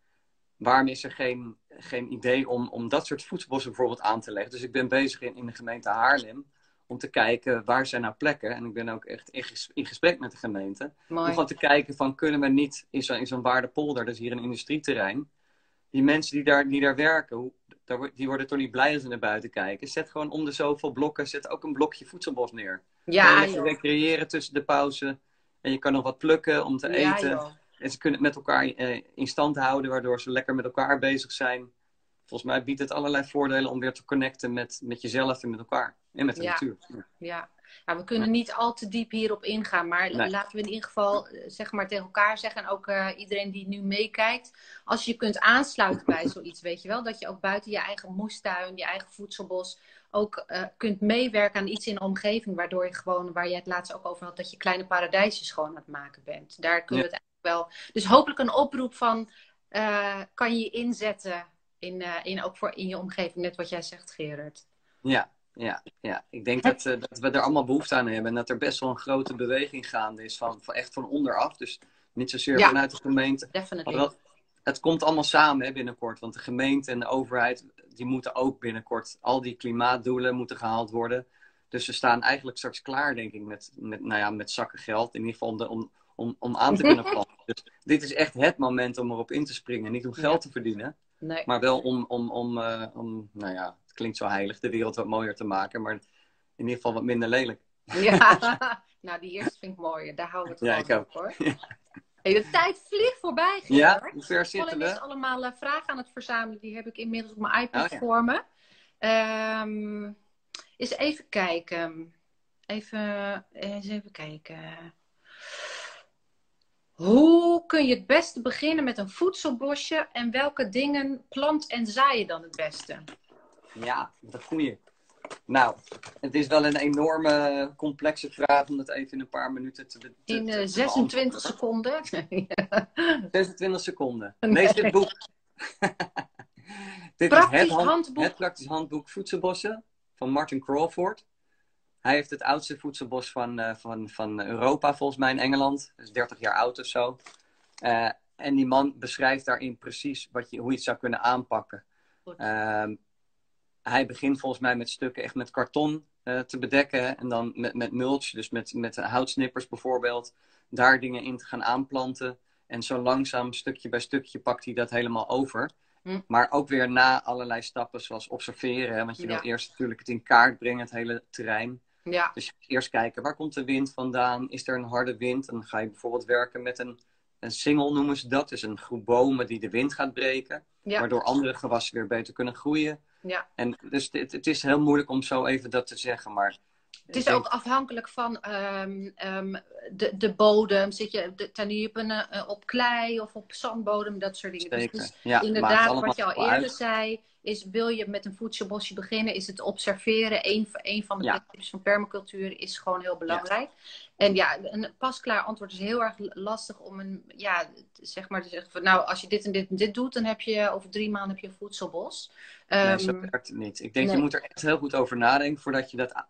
waarom is er geen, geen idee om, om dat soort voedselbossen bijvoorbeeld aan te leggen? Dus ik ben bezig in, in de gemeente Haarlem om te kijken waar zijn nou plekken. En ik ben ook echt in, ges, in gesprek met de gemeente. Om gewoon te kijken van kunnen we niet in zo'n zo Waardepolder, dat is hier een industrieterrein, die mensen die daar, die daar werken, hoe, die worden toch niet blij als ze naar buiten kijken. Zet gewoon om de zoveel blokken, zet ook een blokje voedselbos neer. Ja, lekker joh. recreëren tussen de pauze. En je kan nog wat plukken om te Ja, eten. joh. En ze kunnen het met elkaar eh, in stand houden, waardoor ze lekker met elkaar bezig zijn. Volgens mij biedt het allerlei voordelen om weer te connecten met, met jezelf en met elkaar. En met de Ja. natuur. Ja. Ja. ja, we kunnen niet al te diep hierop ingaan, maar Nee. laten we in ieder geval eh, zeg maar tegen elkaar zeggen en ook eh, iedereen die nu meekijkt, als je kunt aansluiten bij zoiets, weet je wel, dat je ook buiten je eigen moestuin, je eigen voedselbos ook eh, kunt meewerken aan iets in de omgeving, waardoor je gewoon, waar je het laatst ook over had, dat je kleine paradijsjes gewoon aan het maken bent. Daar kunnen we het eigenlijk wel. Dus hopelijk een oproep van, eh, kan je inzetten In, uh, in, ook voor in je omgeving, net wat jij zegt, Gerard. Ja, ja, ja. ik denk dat, uh, dat we er allemaal behoefte aan hebben. En dat er best wel een grote beweging gaande is, van, van echt van onderaf. Dus niet zozeer ja, vanuit de gemeente. Definitely. Het komt allemaal samen hè, binnenkort. Want de gemeente en de overheid, die moeten ook binnenkort... al die klimaatdoelen moeten gehaald worden. Dus ze staan eigenlijk straks klaar, denk ik, met, met, nou ja, met zakken geld. In ieder geval om, de, om, om, om aan te kunnen plannen. Dus dit is echt het moment om erop in te springen. Niet om geld te verdienen, nee. maar wel om, om, om, uh, om, nou ja, het klinkt zo heilig, de wereld wat mooier te maken. Maar in ieder geval wat minder lelijk. Ja, nou die eerste vind ik mooier. Daar houden we het ja, op hoor. Hey, de tijd vliegt voorbij. Ja, hoe ver zitten we? Ik allemaal uh, vragen aan het verzamelen. Die heb ik inmiddels op mijn iPad oh, voor me. Um, eens even kijken. Even, eens even kijken. Hoe kun je het beste beginnen met een voedselbosje en welke dingen plant en zaai je dan het beste? Ja, dat goeie. Nou, het is wel een enorme complexe vraag om dat even in een paar minuten te, te In uh, 26 seconden. 26 seconden. Lees dit boek. dit praktisch is het, hand, handboek. het praktisch handboek voedselbossen van Martin Crawford. Hij heeft het oudste voedselbos van, uh, van, van Europa, volgens mij in Engeland. Dat is 30 jaar oud of zo. Uh, en die man beschrijft daarin precies wat je, hoe je het zou kunnen aanpakken. Uh, hij begint volgens mij met stukken echt met karton uh, te bedekken. En dan met, met mulch, dus met, met houtsnippers bijvoorbeeld. Daar dingen in te gaan aanplanten. En zo langzaam, stukje bij stukje, pakt hij dat helemaal over. Hm. Maar ook weer na allerlei stappen, zoals observeren. Hè? Want je ja. wil eerst natuurlijk het in kaart brengen, het hele terrein. Ja. Dus eerst kijken, waar komt de wind vandaan? Is er een harde wind? Dan ga je bijvoorbeeld werken met een, een single, noemen ze dat. Dus een groep bomen die de wind gaat breken. Ja. Waardoor andere gewassen weer beter kunnen groeien. Ja. En dus het, het, is heel moeilijk om zo even dat te zeggen. Maar het is ook afhankelijk van um, um, de, de bodem. Zit je de, op, een, uh, op klei of op zandbodem, dat soort dingen. Zeker. Dus, dus ja, inderdaad, wat je al eerder uit. zei, is wil je met een voedselbosje beginnen, is het observeren. Een, een van de Ja. tips van permacultuur is gewoon heel belangrijk. En ja, een pasklaar antwoord is heel erg lastig om een, ja, zeg maar te zeggen van, nou, als je dit en dit en dit doet, dan heb je over drie maanden heb je een voedselbos. Nee, zo Ehm, werkt het niet. Ik denk, nee. je moet er echt heel goed over nadenken voordat je dat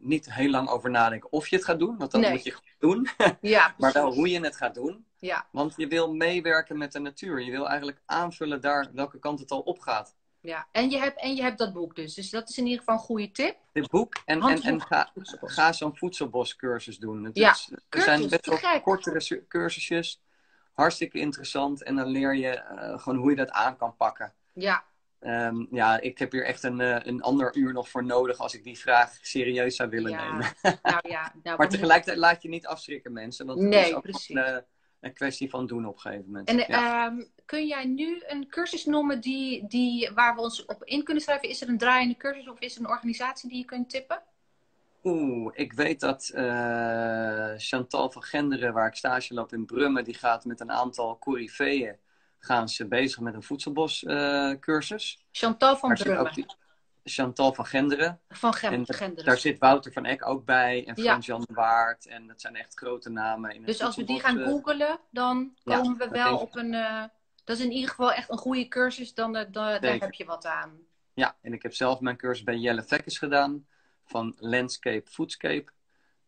niet heel lang over nadenkt of je het gaat doen. Want dat Nee. moet je goed doen. ja, maar wel hoe je het gaat doen. Ja, Want je wil meewerken met de natuur. Je wil eigenlijk aanvullen daar welke kant het al op gaat. Ja. En, je hebt, en je hebt dat boek dus. Dus dat is in ieder geval een goede tip. Dit boek. En, en, en ga, ga zo'n voedselboscursus doen. Het Ja, is, er zijn cursus, best te wel gek. kortere su- cursusjes. Hartstikke interessant. En dan leer je eh, gewoon hoe je dat aan kan pakken. Ja, Ehm, ja, ik heb hier echt een, eh, een ander uur nog voor nodig als ik die vraag serieus zou willen Ja, nemen. nou ja. Nou, Maar tegelijkertijd laat je niet afschrikken mensen. Want het Nee, is ook precies. eh, een kwestie van doen op een gegeven moment. En ja. ehm, kun jij nu een cursus noemen die, die, waar we ons op in kunnen schrijven? Is er een draaiende cursus of is er een organisatie die je kunt tippen? Oeh, ik weet dat eh, Chantal van Genderen, waar ik stage loop in Brummen, die gaat met een aantal coryfeeën gaan ze bezig met een voedselboscursus. Chantal van Brummen. die- Chantal van Genderen. Van Gem En Genderen. Daar zit Wouter van Eck ook bij. En Ja. Frans-Jan Waard. En dat zijn echt grote namen. In Dus als we die gaan googelen, dan ja, komen we wel op een. eh, dat is in ieder geval echt een goede cursus. Dan, eh, dan, daar heb je wat aan. Ja, en ik heb zelf mijn cursus bij Jelle Vekkes gedaan. Van Landscape Foodscape.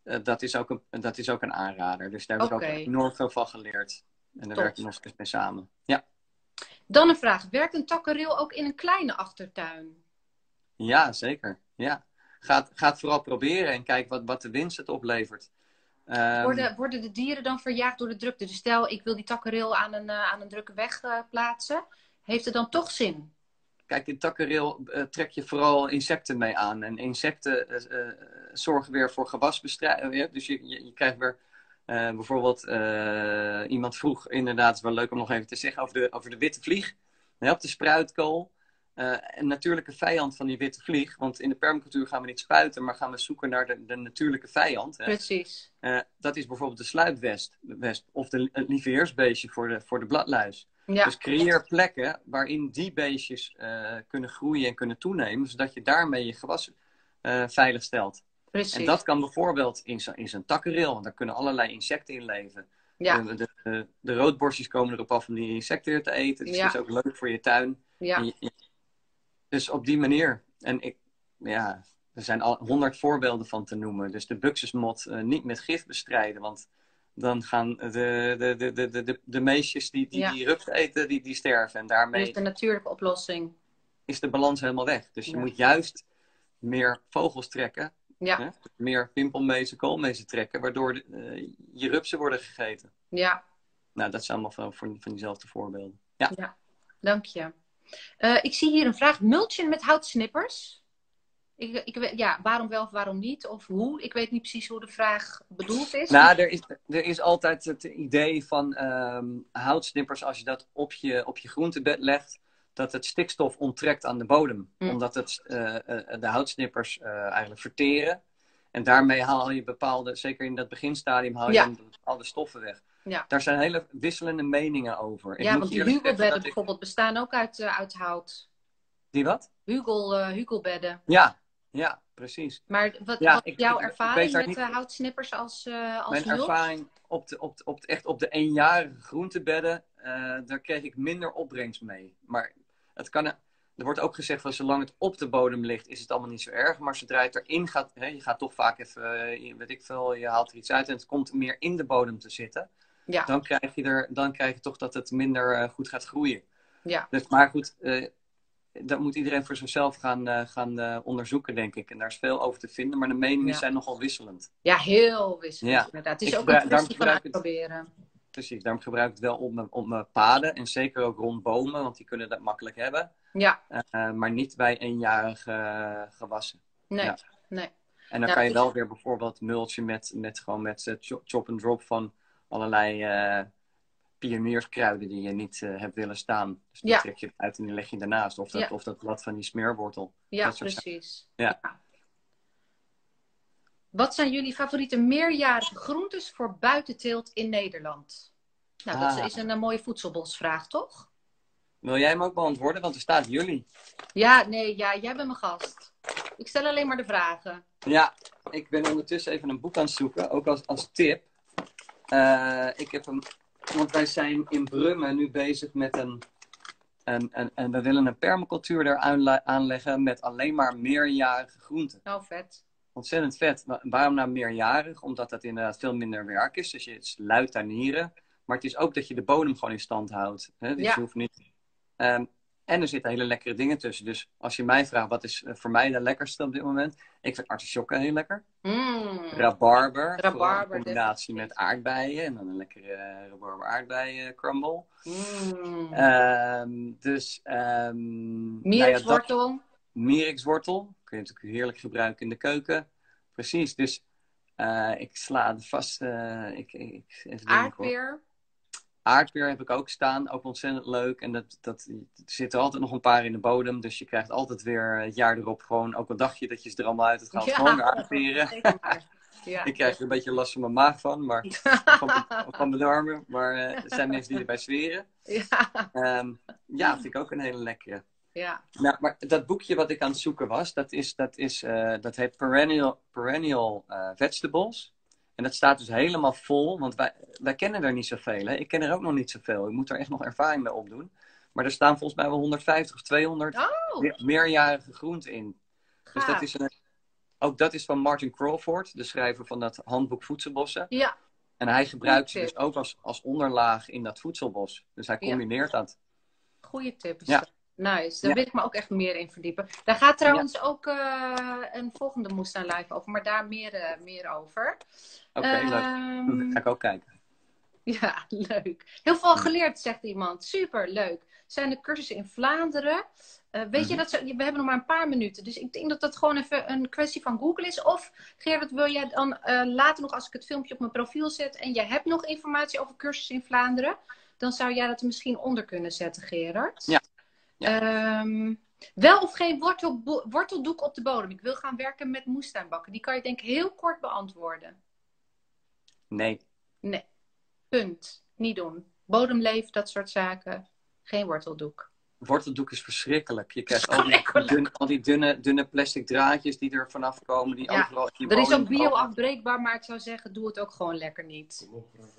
Eh, dat, is ook een, dat is ook een aanrader. Dus daar heb Oké. ik ook enorm veel van geleerd. En daar werken we nog steeds mee samen. Ja. Dan een vraag: werkt een takereel ook in een kleine achtertuin? Ja, zeker. Ja. Ga, het- ga het vooral proberen en kijk wat, wat de winst het oplevert. Ehm, Worden, worden de dieren dan verjaagd door de drukte? Dus stel, ik wil die takereel aan een, eh, aan een drukke weg eh, plaatsen. Heeft het dan toch zin? Kijk, in takereel eh, trek je vooral insecten mee aan. En insecten zorgen weer voor gewasbestrijding. dus je, je, je krijgt weer bijvoorbeeld... iemand vroeg, inderdaad, het is wel leuk om nog even te zeggen... over de, over de witte vlieg. Hebt de spruitkool. Eh, een natuurlijke vijand van die witte vlieg. Want in de permacultuur gaan we niet spuiten... maar gaan we zoeken naar de, de natuurlijke vijand. Hè. Precies. Eh, dat is bijvoorbeeld de sluipwesp. wesp, Of de, het lieveheersbeestje voor de, voor de bladluis. Ja, Dus creëer plekken waarin die beestjes eh, kunnen groeien en kunnen toenemen, zodat je daarmee je gewas veilig stelt. precies. En dat kan bijvoorbeeld in zo'n in zo'n takkenrail, want daar kunnen allerlei insecten in leven. ja, De, de, roodborstjes komen erop af om die insecten weer te eten, dus Ja. dat is ook leuk voor je tuin. ja. En je, je- Dus op die manier. En ik, ja, er zijn al honderd voorbeelden van te noemen. Dus de buxusmot uh, niet met gif bestrijden, want dan gaan de, de, de, de, de, de meisjes die die, die rups eten, die, die sterven. En daarmee dat is de natuurlijke oplossing. Is de balans helemaal weg. Dus je moet juist meer vogels trekken. Ja. Hè? Meer pimpelmezen, koolmezen trekken, waardoor de, uh, je rupsen worden gegeten. Ja. Nou, dat zijn allemaal van, van, van diezelfde voorbeelden. Ja. ja. Dank je. Uh, ik zie hier een vraag. Mulchen met houtsnippers? Ik, ik, ja, waarom wel of waarom niet? Of hoe? Ik weet niet precies hoe de vraag bedoeld is. Nou, er is, er is altijd het idee van um, houtsnippers, als je dat op je, op je groentebed legt, dat het stikstof onttrekt aan de bodem. Mm. Omdat het, uh, uh, de houtsnippers uh, eigenlijk verteren. En daarmee haal je bepaalde, zeker in dat beginstadium, haal je ja. alle stoffen weg. Ja. Daar zijn hele wisselende meningen over. Ja, want die hugelbedden bijvoorbeeld bestaan ook uit, uit hout. Die wat? Hugel, hugelbedden. Ja, ja, precies. Maar wat, ja, wat ik, jouw ervaring met niet... houtsnippers als, uh, als Mijn ervaring op de, op de, op de, echt op de eenjarige groentebedden, uh, daar kreeg ik minder opbrengst mee. Maar het kan, er wordt ook gezegd van zolang het op de bodem ligt, is het allemaal niet zo erg. Maar zodra het erin gaat, hè, je gaat toch vaak even, uh, weet ik veel, je haalt er iets uit en het komt meer in de bodem te zitten. Ja. Dan, krijg je er, dan krijg je toch dat het minder goed gaat groeien. Ja. Dus, maar goed, dat moet iedereen voor zichzelf gaan, uh, gaan uh, onderzoeken, denk ik. En daar is veel over te vinden, maar de meningen ja. zijn nogal wisselend. Ja, heel wisselend. Ja. Inderdaad. Het is ik ook een kwestie van uitproberen. Precies, daarom gebruik ik het wel op mijn, op mijn paden. En zeker ook rond bomen, want die kunnen dat makkelijk hebben. Ja. Uh, maar niet bij eenjarige gewassen. Nee, ja. nee. En dan nou, kan je wel weer bijvoorbeeld mulchen met, met, gewoon met chop and drop van allerlei pionierskruiden die je niet uh, hebt willen staan. Dus die ja. trek je uit en die leg je daarnaast. Of dat, ja. of dat blad van die smeerwortel. Ja, precies. Ja. ja. Wat zijn jullie favoriete meerjarige groentes voor buitenteelt in Nederland? Nou, ah. dat is een, een mooie voedselbosvraag, toch? Wil jij hem ook beantwoorden? Want er staat jullie. Ja, nee, ja, jij bent mijn gast. Ik stel alleen maar de vragen. Ja, ik ben ondertussen even een boek aan het zoeken, ook als, als tip. Uh, ik heb hem want wij zijn in Brummen nu bezig met een. En, en, en we willen een permacultuur daar aanleggen met alleen maar meerjarige groenten. Oh, vet. Ontzettend vet. Waarom nou meerjarig? Omdat dat inderdaad veel minder werk is. Dus je het luidt tuinieren. Maar het is ook dat je de bodem gewoon in stand houdt. Hè? Dus ja. je hoeft niet. Um, en er zitten hele lekkere dingen tussen. Dus als je mij vraagt, wat is voor mij de lekkerste op dit moment? Ik vind artisjokken heel lekker. Mm. Rabarber. Rabarber. In combinatie met aardbeien. En dan een lekkere uh, rabarber aardbeien crumble. Mm. Um, dus... Um, Mierikswortel. Nou ja, mierikswortel. Kun je natuurlijk heerlijk gebruiken in de keuken. Precies. Dus uh, ik sla vast... Uh, ik, ik, even Aardbeer. Aardbeer heb ik ook staan, ook ontzettend leuk. En dat, dat, er zitten altijd nog een paar in de bodem. Dus je krijgt altijd weer het jaar erop gewoon, ook al dacht je dat je ze er allemaal uit het gaat, ja, gewoon weer aardberen. Ja. ik krijg er een beetje last van mijn maag van, maar van, van mijn darmen. Maar uh, er zijn mensen die erbij zweren. Ja. Um, ja, vind ik ook een hele lekkere. Ja. Nou, maar dat boekje wat ik aan het zoeken was, dat, is, dat, is, uh, dat heet Perennial, Perennial uh, Vegetables. En dat staat dus helemaal vol, want wij, wij kennen er niet zoveel. Hè? Ik ken er ook nog niet zoveel. Ik moet er echt nog ervaring mee opdoen. Maar er staan volgens mij wel 150 of 200 oh. meer, meerjarige groenten in. Gaaf. Dus dat is een, ook dat is van Martin Crawford, de schrijver van dat handboek Voedselbossen. Ja. En hij gebruikt ze dus ook als, als onderlaag in dat voedselbos. Dus hij combineert ja. dat. Goeie tip. Is Ja. dat. Nice, daar Ja. wil ik me ook echt meer in verdiepen. Daar gaat trouwens ook uh, een volgende Moestuin Live over, maar daar meer, uh, meer over. Oké, leuk. Ehm, Ga ik ook kijken. Ja, leuk. Heel veel geleerd, zegt iemand. Super, leuk. Zijn er cursussen in Vlaanderen? Uh, weet je Mhm. dat ze, we hebben nog maar een paar minuten. Dus ik denk dat dat gewoon even een kwestie van Google is. Of Gerard, wil jij dan later nog, als ik het filmpje op mijn profiel zet en jij hebt nog informatie over cursussen in Vlaanderen, dan zou jij dat er misschien onder kunnen zetten, Gerard. Ja. Ehm, wel of geen wortel, worteldoek op de bodem? Ik wil gaan werken met moestuinbakken. Die kan je denk ik heel kort beantwoorden. Nee. Nee. Punt. Niet doen. Bodemleef, dat soort zaken. Geen worteldoek. Worteldoek is verschrikkelijk. Je krijgt al die, dunne, al die dunne, dunne plastic draadjes die er vanaf komen. Die overal in er is ook bio-afbreekbaar, maar ik zou zeggen, doe het ook gewoon lekker niet.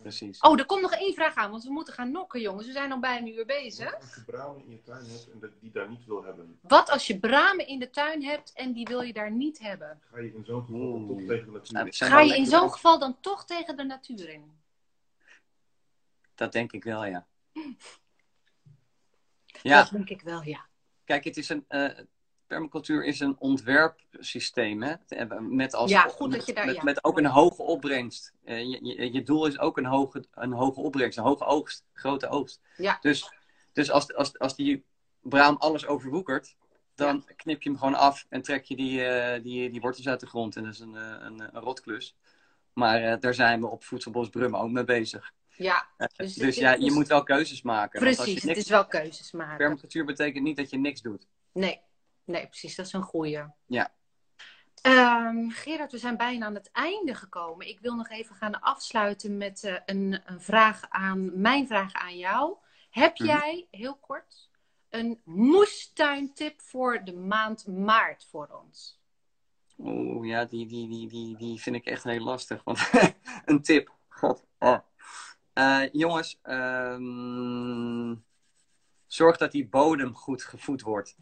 Precies. Oh, er komt nog één vraag aan, want we moeten gaan nokken, jongens. We zijn al bijna een uur bezig. Wat als je bramen in je tuin hebt en die daar niet wil hebben? Wat als je bramen in de tuin hebt en die wil je daar niet hebben? Ga je in zo'n geval toch tegen de natuur in? Ga je in zo'n geval dan toch tegen de natuur in? Dat denk ik wel, ja. Ja. Dat denk ik wel, ja. Kijk, het is een, uh, permacultuur is een ontwerpsysteem. Hè? Met, als, ja, goed dat je daar, met, met ook een hoge opbrengst. Uh, je, je, je, doel is ook een hoge, een hoge opbrengst, een hoge oogst, grote oogst. Ja. Dus, dus als, als, als die braam alles overwoekert, dan knip je hem gewoon af en trek je die, uh, die, die wortels uit de grond. En dat is een, een, een rotklus. Maar daar zijn we op Voedselbos Brummen ook mee bezig. Ja, dus, dus ja, je moet wel keuzes maken. Precies, als je niks, het is wel keuzes maken. Permacultuur betekent niet dat je niks doet. Nee, nee precies, dat is een goeie. Ja. Um, Gerard, we zijn bijna aan het einde gekomen. Ik wil nog even gaan afsluiten met uh, een, een, vraag aan, mijn vraag aan jou. Heb mhm. jij, heel kort, een moestuintip voor de maand maart voor ons? Oeh, ja, die, die, die, die, die vind ik echt heel lastig. Want een tip, god. Oh. Uh, jongens, um, zorg dat die bodem goed gevoed wordt.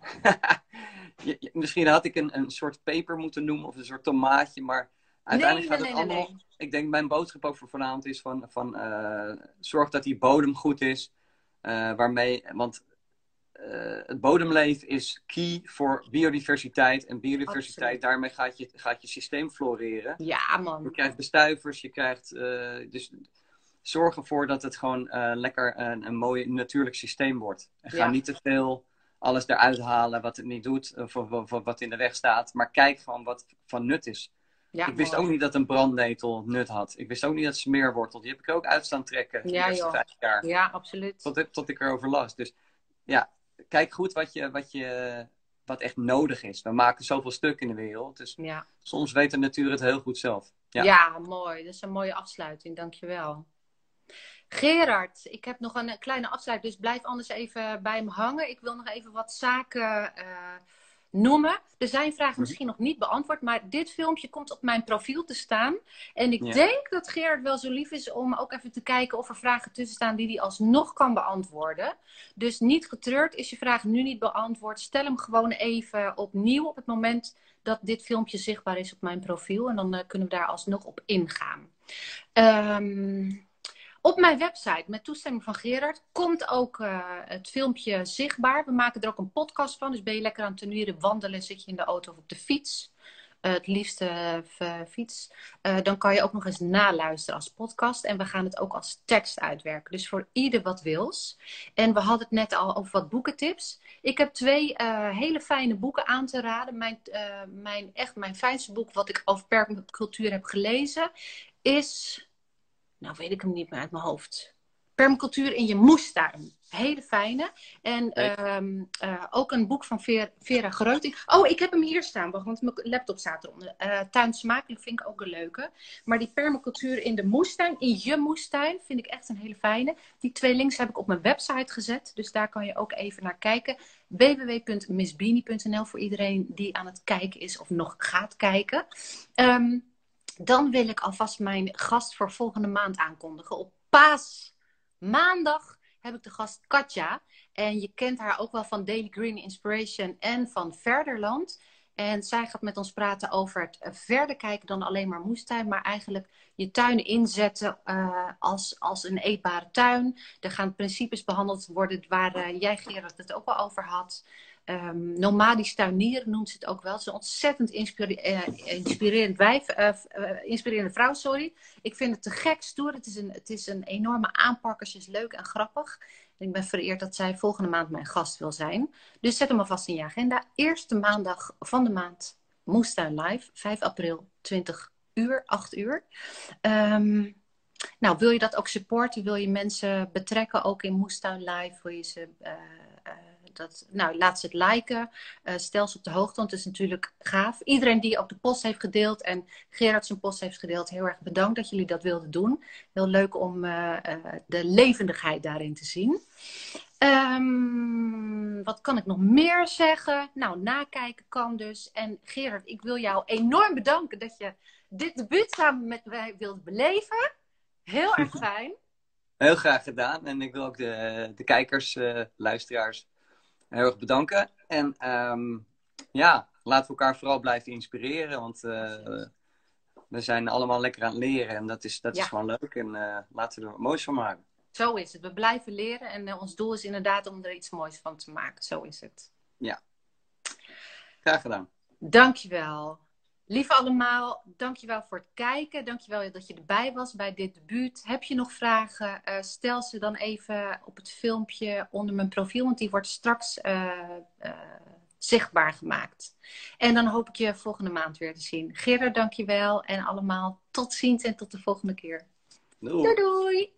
Misschien had ik een, een soort peper moeten noemen of een soort tomaatje, maar uiteindelijk nee, gaat nee, het nee, allemaal. Ik denk mijn boodschap ook voor vanavond is van, van uh, zorg dat die bodem goed is. Uh, waarmee, want het bodemleven is key voor biodiversiteit. En biodiversiteit, Absoluut. daarmee gaat je, gaat je systeem floreren. Ja, man. Je krijgt bestuivers, je krijgt. dus zorg ervoor dat het gewoon uh, lekker een, een mooi natuurlijk systeem wordt. En ga Ja. niet te veel alles eruit halen wat het niet doet, of, of- of wat in de weg staat. Maar kijk gewoon wat van nut is. Ja, ik wist mooi. ook niet dat een brandnetel nut had. Ik wist ook niet dat smeerwortel, die heb ik ook uit staan trekken de Ja, eerste joh. vijf jaar. Ja, absoluut. Tot, ik- tot ik erover las. Dus ja, kijk goed wat, je, wat, je, wat echt nodig is. We maken zoveel stuk in de wereld. Dus Ja. soms weet de natuur het heel goed zelf. Ja. Ja. mooi. Dat is een mooie afsluiting. Dankjewel. Gerard, ik heb nog een kleine afsluiting, dus blijf anders even bij me hangen. Ik wil nog even wat zaken eh, noemen. Er zijn vragen Mhm. misschien nog niet beantwoord, maar dit filmpje komt op mijn profiel te staan. En ik Ja. denk dat Gerard wel zo lief is om ook even te kijken of er vragen tussen staan die hij alsnog kan beantwoorden. Dus niet getreurd, is je vraag nu niet beantwoord. Stel hem gewoon even opnieuw op het moment dat dit filmpje zichtbaar is op mijn profiel. En dan eh, kunnen we daar alsnog op ingaan. Ehm, op mijn website, met toestemming van Gerard, komt ook eh, het filmpje zichtbaar. We maken er ook een podcast van. Dus ben je lekker aan het tuinieren, wandelen, zit je in de auto of op de fiets. eh, het liefste eh, fiets. dan kan je ook nog eens naluisteren als podcast. En we gaan het ook als tekst uitwerken. Dus voor ieder wat wils. En we hadden het net al over wat boekentips. Ik heb twee hele fijne boeken aan te raden. Mijn, mijn, echt mijn fijnste boek wat ik over permacultuur heb gelezen is... Nou weet ik hem niet meer uit mijn hoofd. Permacultuur in je moestuin. Hele fijne. En ehm, eh, ook een boek van Ver- Vera Greuting. Oh, ik heb hem hier staan, want mijn laptop staat eronder. Tuinsmaak, die vind ik ook een leuke. Maar die permacultuur in de moestuin, in je moestuin, vind ik echt een hele fijne. Die twee links heb ik op mijn website gezet. Dus daar kan je ook even naar kijken. www.missbeanie.nl voor iedereen die aan het kijken is of nog gaat kijken. Ehm, dan wil ik alvast mijn gast voor volgende maand aankondigen. Op paasmaandag heb ik de gast Katja. En je kent haar ook wel van Daily Green Inspiration en van Verderland. En zij gaat met ons praten over het verder kijken dan alleen maar moestuin. Maar eigenlijk je tuin inzetten eh, als, als een eetbare tuin. Er gaan principes behandeld worden waar eh, jij Gerard het ook wel over had. Ehm, nomadisch tuinieren noemt ze het ook wel. Het is een ontzettend eh, inspirerend eh, eh, inspirerende vrouw, sorry. Ik vind het te gek stoer. Het is een, het is een enorme aanpakker. Ze is leuk en grappig. En ik ben vereerd dat zij volgende maand mijn gast wil zijn. Dus zet hem alvast in je agenda. Eerste maandag van de maand. Moestuin Live. 5 april, 20 uur, 8 uur. Ehm, nou, wil je dat ook supporten? Wil je mensen betrekken ook in Moestuin Live? Wil je ze... dat, nou, laat ze het liken. Uh, stel ze op de hoogte, want het is natuurlijk gaaf. Iedereen die ook de post heeft gedeeld en Gerard zijn post heeft gedeeld, heel erg bedankt dat jullie dat wilden doen. Heel leuk om uh, de levendigheid daarin te zien. Um, wat kan ik nog meer zeggen? Nou, nakijken kan dus. En Gerard, ik wil jou enorm bedanken dat je dit debuut samen met mij wilt beleven. Heel erg fijn. Heel graag gedaan. En ik wil ook de, de kijkers, uh, luisteraars heel erg bedanken. En um, ja, laten we elkaar vooral blijven inspireren. Want uh, we zijn allemaal lekker aan het leren. En dat is, dat ja. is gewoon leuk. En uh, laten we er wat moois van maken. Zo is het. We blijven leren. En ons doel is inderdaad om er iets moois van te maken. Zo is het. Ja. Graag gedaan. Dankjewel. Lieve allemaal, dankjewel voor het kijken. Dankjewel dat je erbij was bij dit debuut. Heb je nog vragen? Uh, stel ze dan even op het filmpje onder mijn profiel, want die wordt straks uh, uh, zichtbaar gemaakt. En dan hoop ik je volgende maand weer te zien. Gerard, dankjewel. En allemaal tot ziens en tot de volgende keer. Doei. doei. doei.